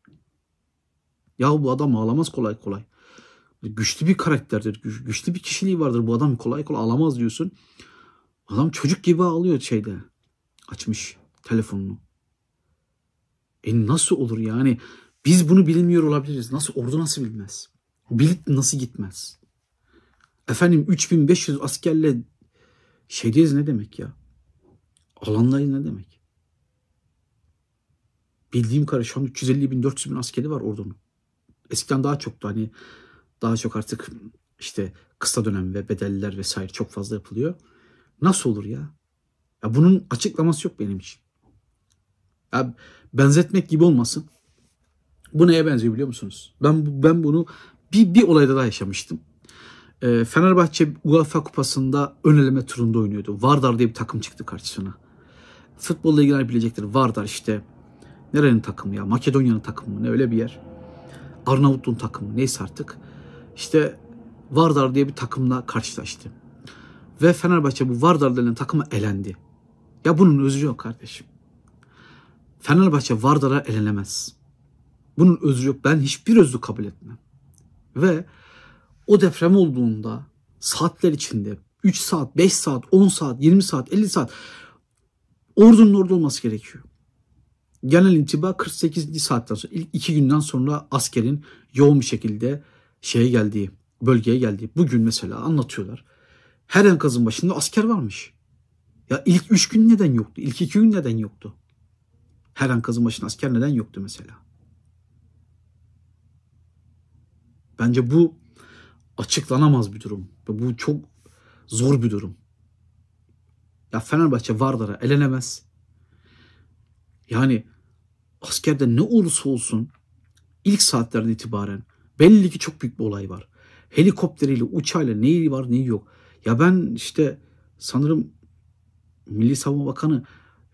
Speaker 1: Ya bu adam ağlamaz kolay kolay. Güçlü bir karakterdir. Güçlü bir kişiliği vardır. Bu adam kolay kolay ağlamaz diyorsun. Adam çocuk gibi ağlıyor şeyde. Açmış telefonunu. E nasıl olur yani? Biz bunu bilmiyor olabiliriz. Nasıl ordu nasıl bilmez? Bilip nasıl gitmez? Efendim 3500 askerle şeydeyiz ne demek ya? Alandayız ne demek? Bildiğim kadar şu an 350 bin 400 bin askeri var ordunun. Eskiden daha çoktu hani daha çok artık işte kısa dönem ve bedeller vesaire çok fazla yapılıyor. Nasıl olur ya? Ya bunun açıklaması yok benim için. Ya benzetmek gibi olmasın. Bu neye benziyor biliyor musunuz? Ben ben bunu bir, bir olayda daha yaşamıştım. E, Fenerbahçe UEFA Kupası'nda ön eleme turunda oynuyordu. Vardar diye bir takım çıktı karşısına. Futbolla ilgilenenler bilecektir. Vardar işte nerenin takımı ya? Makedonya'nın takımı mı? Ne öyle bir yer. Arnavutluğun takımı neyse artık. İşte Vardar diye bir takımla karşılaştı. Ve Fenerbahçe bu Vardar denen takıma elendi. Ya bunun özrü yok kardeşim. Fenerbahçe Vardar'a elenemez. Bunun özrü yok. Ben hiçbir özrü kabul etmem. Ve o deprem olduğunda saatler içinde 3 saat, 5 saat, 10 saat, 20 saat, 50 saat ordunun orada olması gerekiyor. Genel intiba 48. saatten sonra ilk iki günden sonra askerin yoğun bir şekilde şeye geldiği, bölgeye geldiği. Bugün mesela anlatıyorlar. Her enkazın başında asker varmış. Ya ilk üç gün neden yoktu? İlk iki gün neden yoktu? Her enkazın başında asker neden yoktu mesela? Bence bu açıklanamaz bir durum. Bu çok zor bir durum. Ya Fenerbahçe Vardar'a elenemez. Yani askerde ne olursa olsun ilk saatlerden itibaren belli ki çok büyük bir olay var. Helikopteriyle, uçağıyla neyi var neyi yok. Ya ben işte sanırım Milli Savunma Bakanı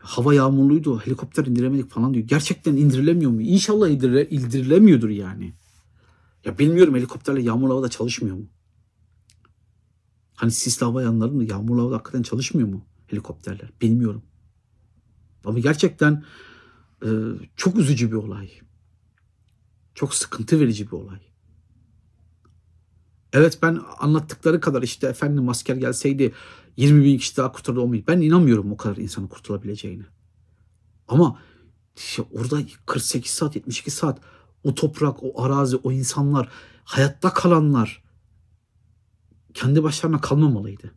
Speaker 1: hava yağmurluydu, helikopter indiremedik falan diyor. Gerçekten indirilemiyor mu? İnşallah indirile, indirilemiyordur yani. Ya bilmiyorum helikopterle yağmurlu havada çalışmıyor mu? Hani sisli hava yanlarında yağmurlu havada hakikaten çalışmıyor mu helikopterler? Bilmiyorum. Ama gerçekten e, çok üzücü bir olay. Çok sıkıntı verici bir olay. Evet ben anlattıkları kadar işte efendim asker gelseydi 20 bin kişi daha kurtardı olmayı. Ben inanmıyorum o kadar insanın kurtulabileceğini. Ama işte orada 48 saat 72 saat o toprak, o arazi, o insanlar, hayatta kalanlar kendi başlarına kalmamalıydı.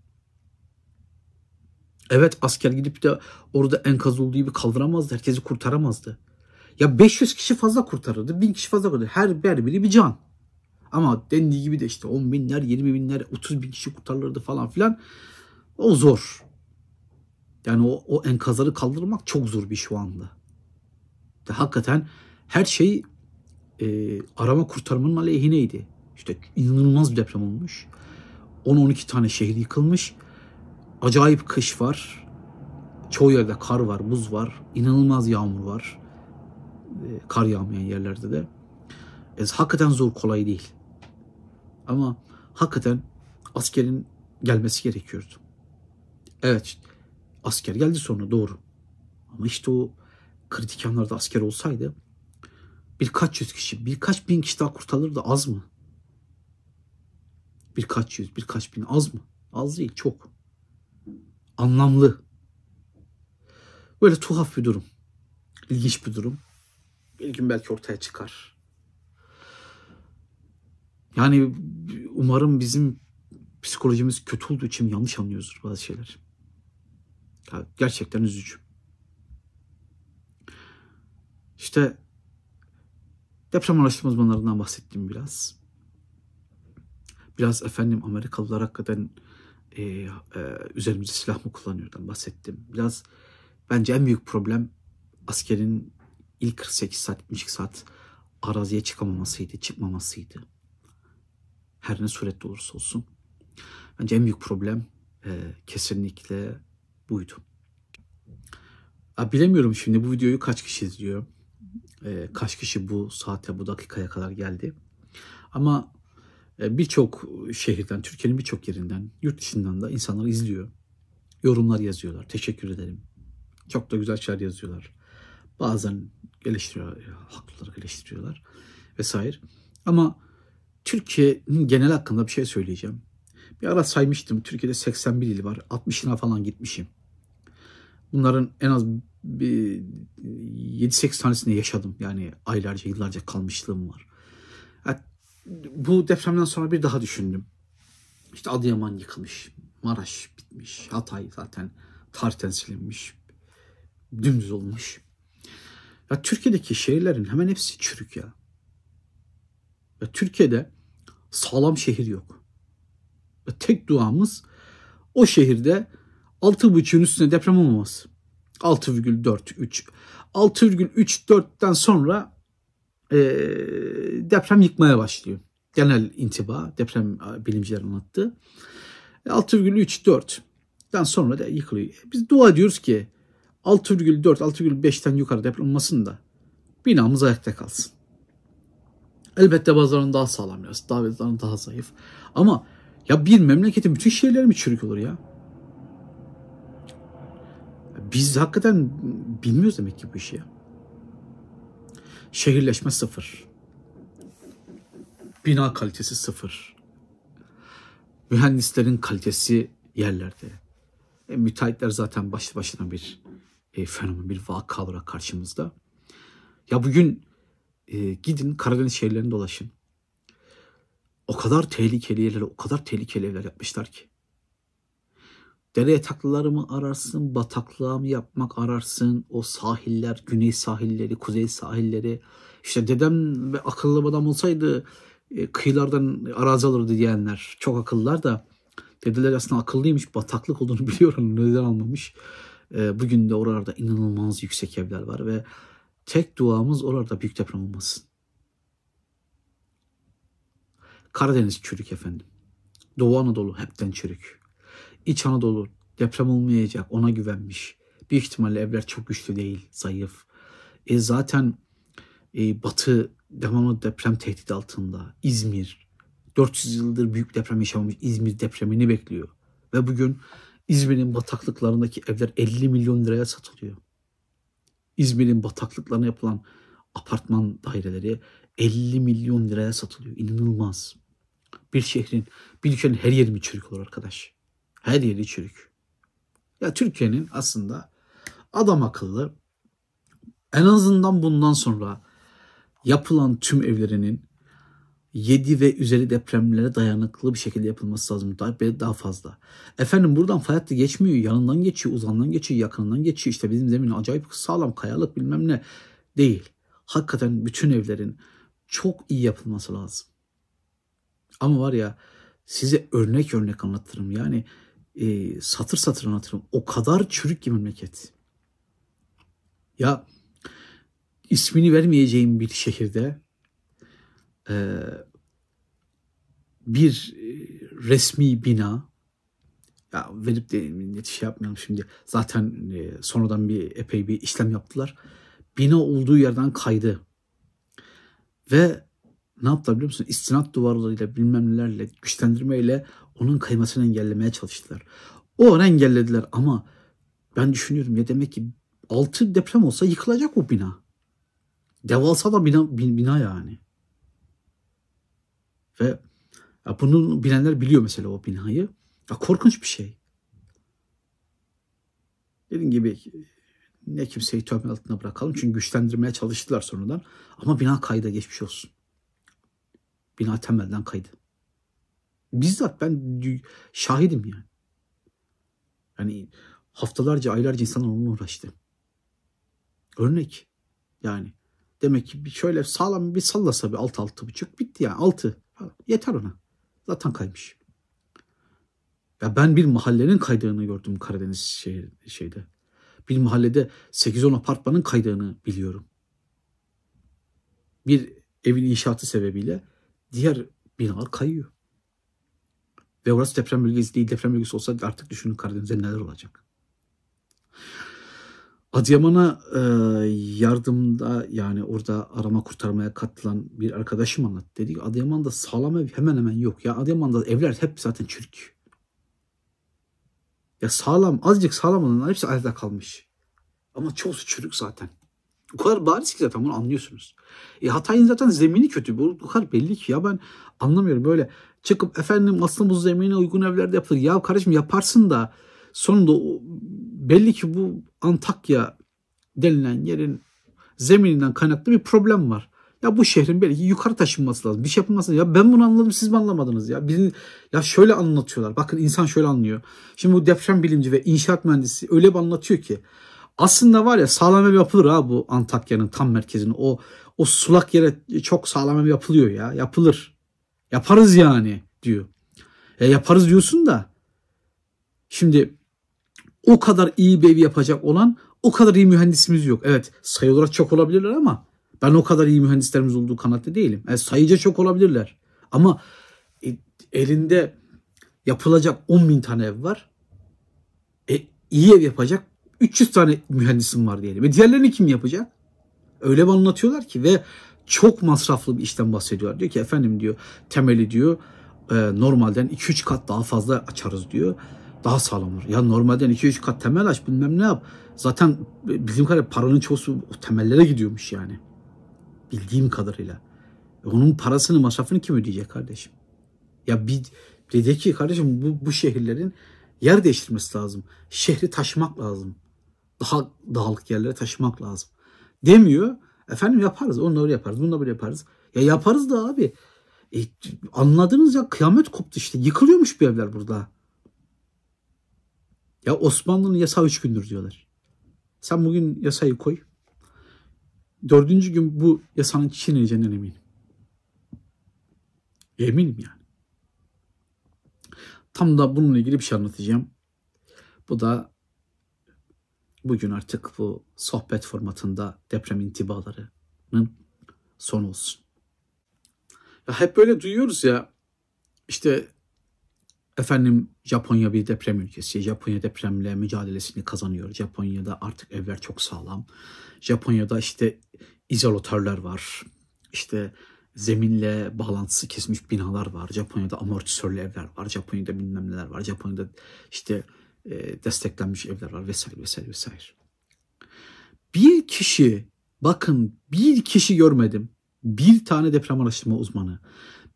Speaker 1: Evet asker gidip de orada enkaz olduğu gibi kaldıramazdı. Herkesi kurtaramazdı. Ya 500 kişi fazla kurtarırdı. 1000 kişi fazla kurtarırdı. Her, her biri bir can. Ama dendiği gibi de işte 10 binler, 20 binler, 30 bin kişi kurtarılırdı falan filan. O zor. Yani o, o enkazları kaldırmak çok zor bir şu anda. De hakikaten her şey e, arama kurtarmanın aleyhineydi. İşte inanılmaz bir deprem olmuş. 10-12 tane şehir yıkılmış. Acayip kış var. Çoğu yerde kar var, buz var. İnanılmaz yağmur var. E, kar yağmayan yerlerde de. E, hakikaten zor, kolay değil. Ama hakikaten askerin gelmesi gerekiyordu. Evet, asker geldi sonra doğru. Ama işte o kritik anlarda asker olsaydı birkaç yüz kişi, birkaç bin kişi daha kurtarılırdı az mı? Birkaç yüz, birkaç bin az mı? Az değil, çok. Anlamlı. Böyle tuhaf bir durum. İlginç bir durum. Bir gün belki ortaya çıkar. Yani umarım bizim psikolojimiz kötü olduğu için yanlış anlıyoruzdur bazı şeyler. Ya gerçekten üzücü. İşte deprem araştırma uzmanlarından bahsettim biraz. Biraz efendim Amerikalılar hakikaten e, e, üzerimizde silah mı kullanıyordan bahsettim. Biraz bence en büyük problem askerin ilk 48 saat 72 saat araziye çıkamamasıydı, çıkmamasıydı. Her ne surette olursa olsun. Bence en büyük problem e, kesinlikle buydu. Ya bilemiyorum şimdi bu videoyu kaç kişi izliyor. E, kaç kişi bu saate, bu dakikaya kadar geldi. Ama e, birçok şehirden, Türkiye'nin birçok yerinden, yurt dışından da insanlar izliyor. Yorumlar yazıyorlar. Teşekkür ederim. Çok da güzel şeyler yazıyorlar. Bazen eleştiriyorlar, haklı olarak eleştiriyorlar. vesaire. Ama Türkiye'nin genel hakkında bir şey söyleyeceğim. Bir ara saymıştım. Türkiye'de 81 il var. 60'ına falan gitmişim. Bunların en az 7-8 tanesinde yaşadım. Yani aylarca, yıllarca kalmışlığım var. Yani bu depremden sonra bir daha düşündüm. İşte Adıyaman yıkılmış. Maraş bitmiş. Hatay zaten tarihten silinmiş. Dümdüz olmuş. Ya Türkiye'deki şehirlerin hemen hepsi çürük ya. ya Türkiye'de sağlam şehir yok. Tek duamız o şehirde 6.5'ün üstüne deprem olmaması. 6,4, 3. 6,3-4'ten sonra e, deprem yıkmaya başlıyor. Genel intiba deprem bilimciler anlattı. 6,3-4'ten sonra da yıkılıyor. Biz dua ediyoruz ki 6,4, 6,5'ten yukarı deprem olmasın da binamız ayakta kalsın. Elbette bazılarının daha sağlam biraz, bazılarının daha zayıf. Ama ya bir memleketin bütün şehirleri mi çürük olur ya? Biz hakikaten bilmiyoruz demek ki bu işi ya. Şehirleşme sıfır. Bina kalitesi sıfır. Mühendislerin kalitesi yerlerde. E, müteahhitler zaten başlı başına bir e, fenomen, bir vaka olarak karşımızda. Ya bugün e, gidin Karadeniz şehirlerinde dolaşın. O kadar tehlikeli yerler, o kadar tehlikeli evler yapmışlar ki. Dere yatakları mı ararsın, bataklığa mı yapmak ararsın, o sahiller, güney sahilleri, kuzey sahilleri. İşte dedem ve akıllı adam olsaydı e, kıyılardan arazi alırdı diyenler çok akıllılar da dedeler aslında akıllıymış, bataklık olduğunu biliyorum, neden almamış. E, bugün de oralarda inanılmaz yüksek evler var ve tek duamız oralarda büyük deprem olmasın. Karadeniz çürük efendim. Doğu Anadolu hepten çürük. İç Anadolu deprem olmayacak ona güvenmiş. Büyük ihtimalle evler çok güçlü değil, zayıf. E zaten e, Batı devamlı deprem tehdidi altında. İzmir 400 yıldır büyük deprem yaşamamış İzmir depremini bekliyor. Ve bugün İzmir'in bataklıklarındaki evler 50 milyon liraya satılıyor. İzmir'in bataklıklarına yapılan apartman daireleri 50 milyon liraya satılıyor. İnanılmaz. Bir şehrin, bir ülkenin her yeri mi çürük olur arkadaş? Her yeri çürük. Ya Türkiye'nin aslında adam akıllı en azından bundan sonra yapılan tüm evlerinin 7 ve üzeri depremlere dayanıklı bir şekilde yapılması lazım. Daha, daha fazla. Efendim buradan fay hattı geçmiyor. Yanından geçiyor, uzandan geçiyor, yakınından geçiyor. İşte bizim zemin acayip sağlam, kayalık bilmem ne değil. Hakikaten bütün evlerin çok iyi yapılması lazım. Ama var ya size örnek örnek anlatırım. Yani e, satır satır anlatırım. O kadar çürük ki memleket. Ya ismini vermeyeceğim bir şehirde e, bir e, resmi bina ya verip de net şey yapmayalım şimdi. Zaten e, sonradan bir epey bir işlem yaptılar. Bina olduğu yerden kaydı. Ve ne yaptılar biliyor musun? İstinat duvarlarıyla bilmem nelerle güçlendirmeyle onun kaymasını engellemeye çalıştılar. O an engellediler ama ben düşünüyorum ya demek ki altı deprem olsa yıkılacak o bina. Devasa da bina, bina yani. Ve ya bunu bilenler biliyor mesela o binayı. Ya korkunç bir şey. Dediğim gibi ne kimseyi töhmet altına bırakalım. Çünkü güçlendirmeye çalıştılar sonradan. Ama bina kayda geçmiş olsun. Bina temelden kaydı. Bizzat ben şahidim yani. Yani haftalarca, aylarca insanlar onunla uğraştı. Örnek. Yani demek ki şöyle sağlam bir sallasa bir altı altı buçuk bitti yani altı. Yeter ona. Zaten kaymış. Ya ben bir mahallenin kaydığını gördüm Karadeniz şehir, şeyde. Bir mahallede 8-10 apartmanın kaydığını biliyorum. Bir evin inşaatı sebebiyle diğer binalar kayıyor. Ve orası deprem bölgesi değil. Deprem bölgesi olsa artık düşünün Karadeniz'de neler olacak. Adıyaman'a e, yardımda yani orada arama kurtarmaya katılan bir arkadaşım anlattı. Dedi ki Adıyaman'da sağlam ev hemen hemen yok. Ya Adıyaman'da evler hep zaten çürük. Ya sağlam azıcık sağlam olanlar hepsi ayakta kalmış. Ama çoğusu çürük zaten. O kadar bariz ki zaten bunu anlıyorsunuz. E Hatay'ın zaten zemini kötü. Bu, bu kadar belli ki ya ben anlamıyorum böyle çıkıp efendim aslında bu zemine uygun evlerde yapılır. Ya kardeşim yaparsın da sonunda o, belli ki bu Antakya denilen yerin zemininden kaynaklı bir problem var. Ya bu şehrin belki yukarı taşınması lazım. Bir şey yapılması lazım. Ya ben bunu anladım siz mi anlamadınız ya? Birini, ya şöyle anlatıyorlar. Bakın insan şöyle anlıyor. Şimdi bu deprem bilimci ve inşaat mühendisi öyle bir anlatıyor ki. Aslında var ya sağlam ev yapılır ha bu Antakya'nın tam merkezine. O o sulak yere çok sağlam ev yapılıyor ya. Yapılır. Yaparız yani diyor. E yaparız diyorsun da. Şimdi o kadar iyi bir ev yapacak olan o kadar iyi mühendisimiz yok. Evet sayı olarak çok olabilirler ama ben o kadar iyi mühendislerimiz olduğu kanaatli değilim. Yani sayıca çok olabilirler. Ama e, elinde yapılacak 10 bin tane ev var. E, iyi ev yapacak 300 tane mühendisim var diyelim. Ve diğerlerini kim yapacak? Öyle bir anlatıyorlar ki ve çok masraflı bir işten bahsediyorlar. Diyor ki efendim diyor temeli diyor e, normalden 2-3 kat daha fazla açarız diyor. Daha sağlam olur. Ya normalden 2-3 kat temel aç bilmem ne yap. Zaten bildiğim kadarıyla paranın çoğusu temellere gidiyormuş yani. Bildiğim kadarıyla. E onun parasını masrafını kim ödeyecek kardeşim? Ya bir dedi ki kardeşim bu, bu şehirlerin yer değiştirmesi lazım. Şehri taşımak lazım. Daha dağlık yerlere taşımak lazım. Demiyor. Efendim yaparız. Onu öyle yaparız. Bunu da böyle yaparız. Ya yaparız da abi. E, anladınız ya kıyamet koptu işte. Yıkılıyormuş bir evler burada. Ya Osmanlı'nın yasağı üç gündür diyorlar. Sen bugün yasayı koy. Dördüncü gün bu yasanın çiğneyeceğinden eminim. Eminim yani. Tam da bununla ilgili bir şey anlatacağım. Bu da bugün artık bu sohbet formatında deprem intibalarının son olsun. Ya hep böyle duyuyoruz ya işte efendim Japonya bir deprem ülkesi. Japonya depremle mücadelesini kazanıyor. Japonya'da artık evler çok sağlam. Japonya'da işte izolatörler var. İşte zeminle bağlantısı kesmiş binalar var. Japonya'da amortisörlü evler var. Japonya'da bilmem neler var. Japonya'da işte e, desteklenmiş evler var vesaire vesaire vesaire. Bir kişi bakın bir kişi görmedim. Bir tane deprem araştırma uzmanı,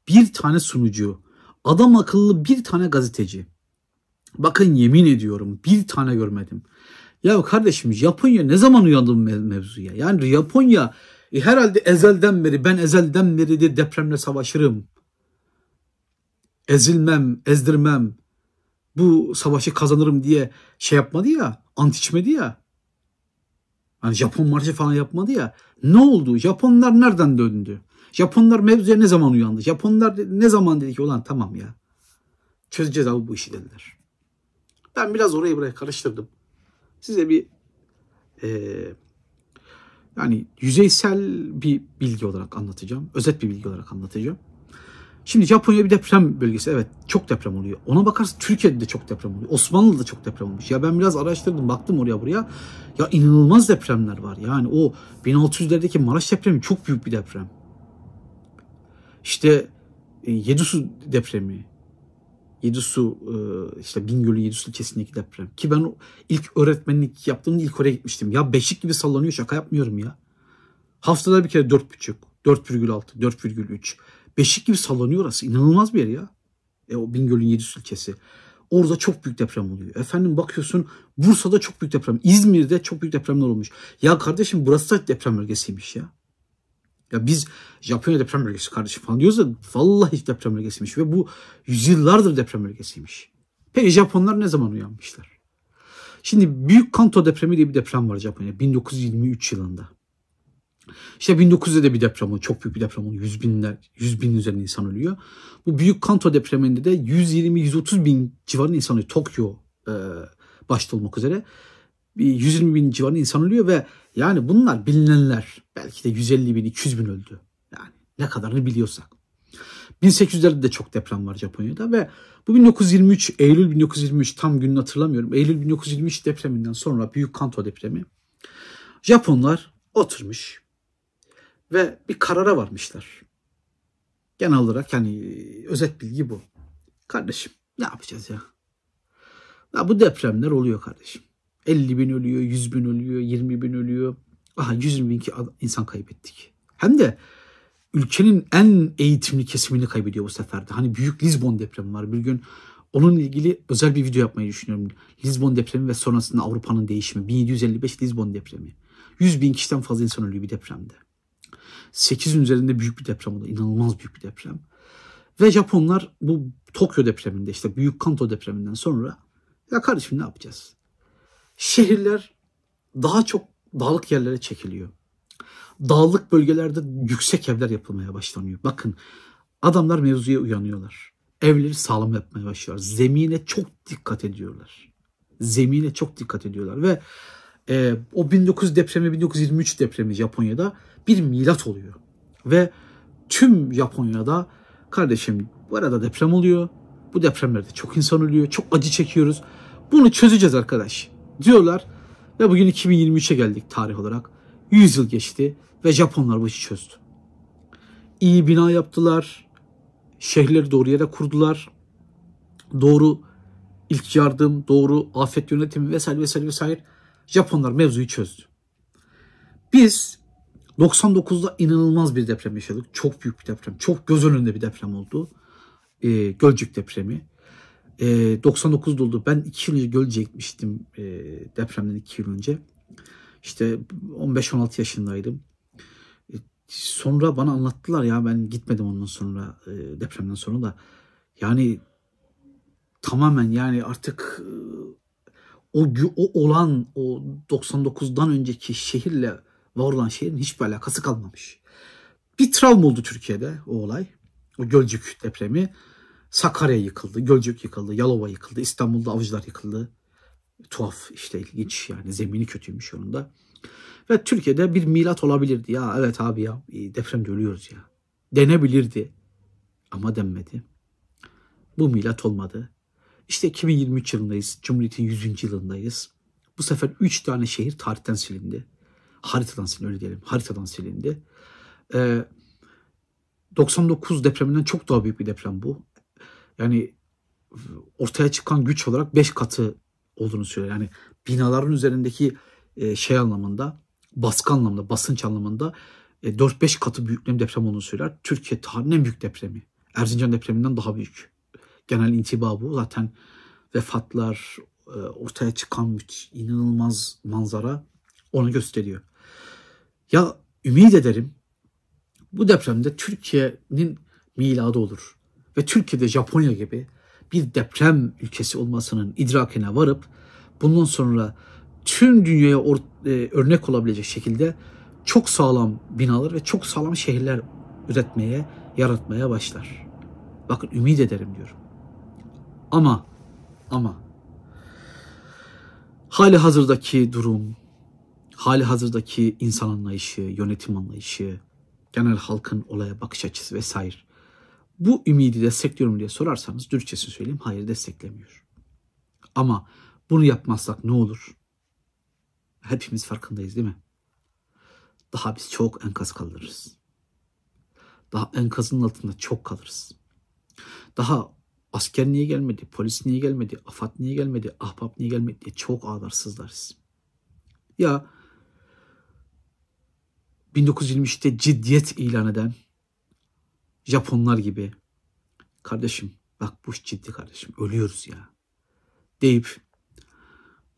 Speaker 1: bir tane sunucu, adam akıllı bir tane gazeteci. Bakın yemin ediyorum bir tane görmedim. Ya kardeşim Japonya ne zaman uyandı bu mevzuya? Yani Japonya e, herhalde ezelden beri ben ezelden beri de depremle savaşırım. Ezilmem, ezdirmem. Bu savaşı kazanırım diye şey yapmadı ya, ant içmedi ya. Hani Japon marşı falan yapmadı ya. Ne oldu? Japonlar nereden döndü? Japonlar mevzuya ne zaman uyandı? Japonlar ne zaman dedi ki ulan tamam ya. Çözeceğiz abi bu işi dediler. Ben biraz orayı buraya karıştırdım. Size bir e, yani yüzeysel bir bilgi olarak anlatacağım. Özet bir bilgi olarak anlatacağım. Şimdi Japonya bir deprem bölgesi. Evet çok deprem oluyor. Ona bakarsın Türkiye'de de çok deprem oluyor. Osmanlı'da çok deprem olmuş. Ya ben biraz araştırdım baktım oraya buraya. Ya inanılmaz depremler var. Yani o 1600'lerdeki Maraş depremi çok büyük bir deprem. İşte e, Yedisu depremi. Yedisu e, işte Bingöl'ün Yedisu ilçesindeki deprem. Ki ben ilk öğretmenlik yaptığımda ilk oraya gitmiştim. Ya beşik gibi sallanıyor şaka yapmıyorum ya. Haftada bir kere 4,5, 4,6, 4,3. Beşik gibi sallanıyor orası. İnanılmaz bir yer ya. E, o Bingöl'ün Yedisu ilçesi. Orada çok büyük deprem oluyor. Efendim bakıyorsun Bursa'da çok büyük deprem. İzmir'de çok büyük depremler olmuş. Ya kardeşim burası da deprem bölgesiymiş ya. Ya biz Japonya deprem bölgesi kardeşim falan diyoruz da vallahi deprem bölgesiymiş ve bu yüzyıllardır deprem bölgesiymiş. Peki Japonlar ne zaman uyanmışlar? Şimdi Büyük Kanto depremi diye bir deprem var Japonya 1923 yılında. İşte 1900'de de bir deprem oldu. Çok büyük bir deprem oldu. 100 binler, 100 bin üzerinde insan ölüyor. Bu Büyük Kanto depreminde de 120-130 bin civarında insan ölüyor. Tokyo e, başta olmak üzere. 120 bin civarında insan ölüyor ve yani bunlar bilinenler. Belki de 150 bin, 200 bin öldü. Yani ne kadarını biliyorsak. 1800'lerde de çok deprem var Japonya'da ve bu 1923, Eylül 1923 tam gününü hatırlamıyorum. Eylül 1923 depreminden sonra Büyük Kanto depremi. Japonlar oturmuş ve bir karara varmışlar. Genel olarak yani özet bilgi bu. Kardeşim ne yapacağız ya? Ya bu depremler oluyor kardeşim. 50 bin ölüyor, 100 bin ölüyor, 20 bin ölüyor. Aha 120 bin insan kaybettik. Hem de ülkenin en eğitimli kesimini kaybediyor bu sefer de. Hani büyük Lisbon depremi var. Bir gün onunla ilgili özel bir video yapmayı düşünüyorum. Lisbon depremi ve sonrasında Avrupa'nın değişimi. 1755 Lisbon depremi. 100 bin kişiden fazla insan ölüyor bir depremde. 8'in üzerinde büyük bir deprem oldu. İnanılmaz büyük bir deprem. Ve Japonlar bu Tokyo depreminde işte Büyük Kanto depreminden sonra ya kardeşim ne yapacağız? Şehirler daha çok dağlık yerlere çekiliyor. Dağlık bölgelerde yüksek evler yapılmaya başlanıyor. Bakın adamlar mevzuya uyanıyorlar. Evleri sağlam yapmaya başlıyorlar. Zemine çok dikkat ediyorlar. Zemine çok dikkat ediyorlar ve e, o 1900 depremi 1923 depremi Japonya'da bir milat oluyor. Ve tüm Japonya'da kardeşim bu arada deprem oluyor. Bu depremlerde çok insan ölüyor. Çok acı çekiyoruz. Bunu çözeceğiz arkadaş diyorlar. Ve bugün 2023'e geldik tarih olarak. 100 yıl geçti ve Japonlar bu işi çözdü. İyi bina yaptılar. Şehirleri doğru yere kurdular. Doğru ilk yardım, doğru afet yönetimi vesaire vesaire vesaire. Japonlar mevzuyu çözdü. Biz 99'da inanılmaz bir deprem yaşadık. Çok büyük bir deprem. Çok göz önünde bir deprem oldu. E, Gölcük depremi. E, 99'da oldu. Ben 2 yıl önce Gölcük'e gitmiştim e, depremden 2 yıl önce. İşte 15-16 yaşındaydım. E, sonra bana anlattılar ya ben gitmedim ondan sonra e, depremden sonra da. Yani tamamen yani artık e, o, o olan o 99'dan önceki şehirle var olan şehrin hiçbir alakası kalmamış. Bir travma oldu Türkiye'de o olay. O Gölcük depremi. Sakarya yıkıldı, Gölcük yıkıldı, Yalova yıkıldı, İstanbul'da Avcılar yıkıldı. Tuhaf işte ilginç yani zemini kötüymüş yolunda. Ve Türkiye'de bir milat olabilirdi. Ya evet abi ya depremde ölüyoruz ya. Denebilirdi ama denmedi. Bu milat olmadı. İşte 2023 yılındayız. Cumhuriyet'in 100. yılındayız. Bu sefer 3 tane şehir tarihten silindi. Haritadan silindi öyle diyelim. Haritadan silindi. Ee, 99 depreminden çok daha büyük bir deprem bu. Yani ortaya çıkan güç olarak 5 katı olduğunu söylüyor. Yani binaların üzerindeki e, şey anlamında, baskı anlamında, basınç anlamında e, 4-5 katı büyüklüğün deprem olduğunu söyler. Türkiye tarihinin en büyük depremi. Erzincan depreminden daha büyük. Genel intiba bu. Zaten vefatlar, e, ortaya çıkan inanılmaz manzara onu gösteriyor. Ya ümit ederim bu depremde Türkiye'nin miladı olur. Ve Türkiye'de Japonya gibi bir deprem ülkesi olmasının idrakine varıp bundan sonra tüm dünyaya e, örnek olabilecek şekilde çok sağlam binalar ve çok sağlam şehirler üretmeye, yaratmaya başlar. Bakın ümit ederim diyorum. Ama ama hali hazırdaki durum, hali hazırdaki insan anlayışı, yönetim anlayışı, genel halkın olaya bakış açısı vesaire. Bu ümidi destekliyorum diye sorarsanız dürüstçesini söyleyeyim hayır desteklemiyor. Ama bunu yapmazsak ne olur? Hepimiz farkındayız değil mi? Daha biz çok enkaz kalırız. Daha enkazın altında çok kalırız. Daha asker niye gelmedi, polis niye gelmedi, afat niye gelmedi, ahbap niye gelmedi diye çok ağlarsızlarız. Ya 1923'te ciddiyet ilan eden Japonlar gibi kardeşim bak bu ciddi kardeşim ölüyoruz ya deyip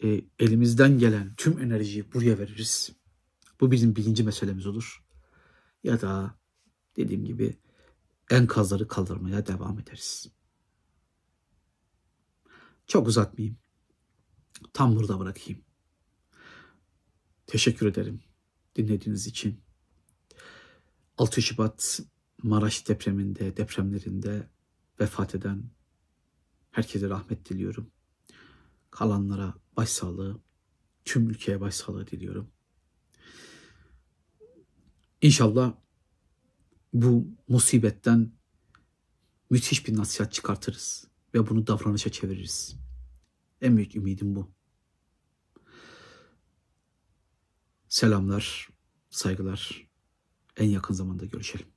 Speaker 1: e, elimizden gelen tüm enerjiyi buraya veririz. Bu bizim birinci meselemiz olur. Ya da dediğim gibi enkazları kaldırmaya devam ederiz. Çok uzatmayayım. Tam burada bırakayım. Teşekkür ederim dinlediğiniz için. 6 Şubat Maraş depreminde, depremlerinde vefat eden herkese rahmet diliyorum. Kalanlara başsağlığı, tüm ülkeye başsağlığı diliyorum. İnşallah bu musibetten müthiş bir nasihat çıkartırız ve bunu davranışa çeviririz. En büyük ümidim bu. Selamlar, saygılar. En yakın zamanda görüşelim.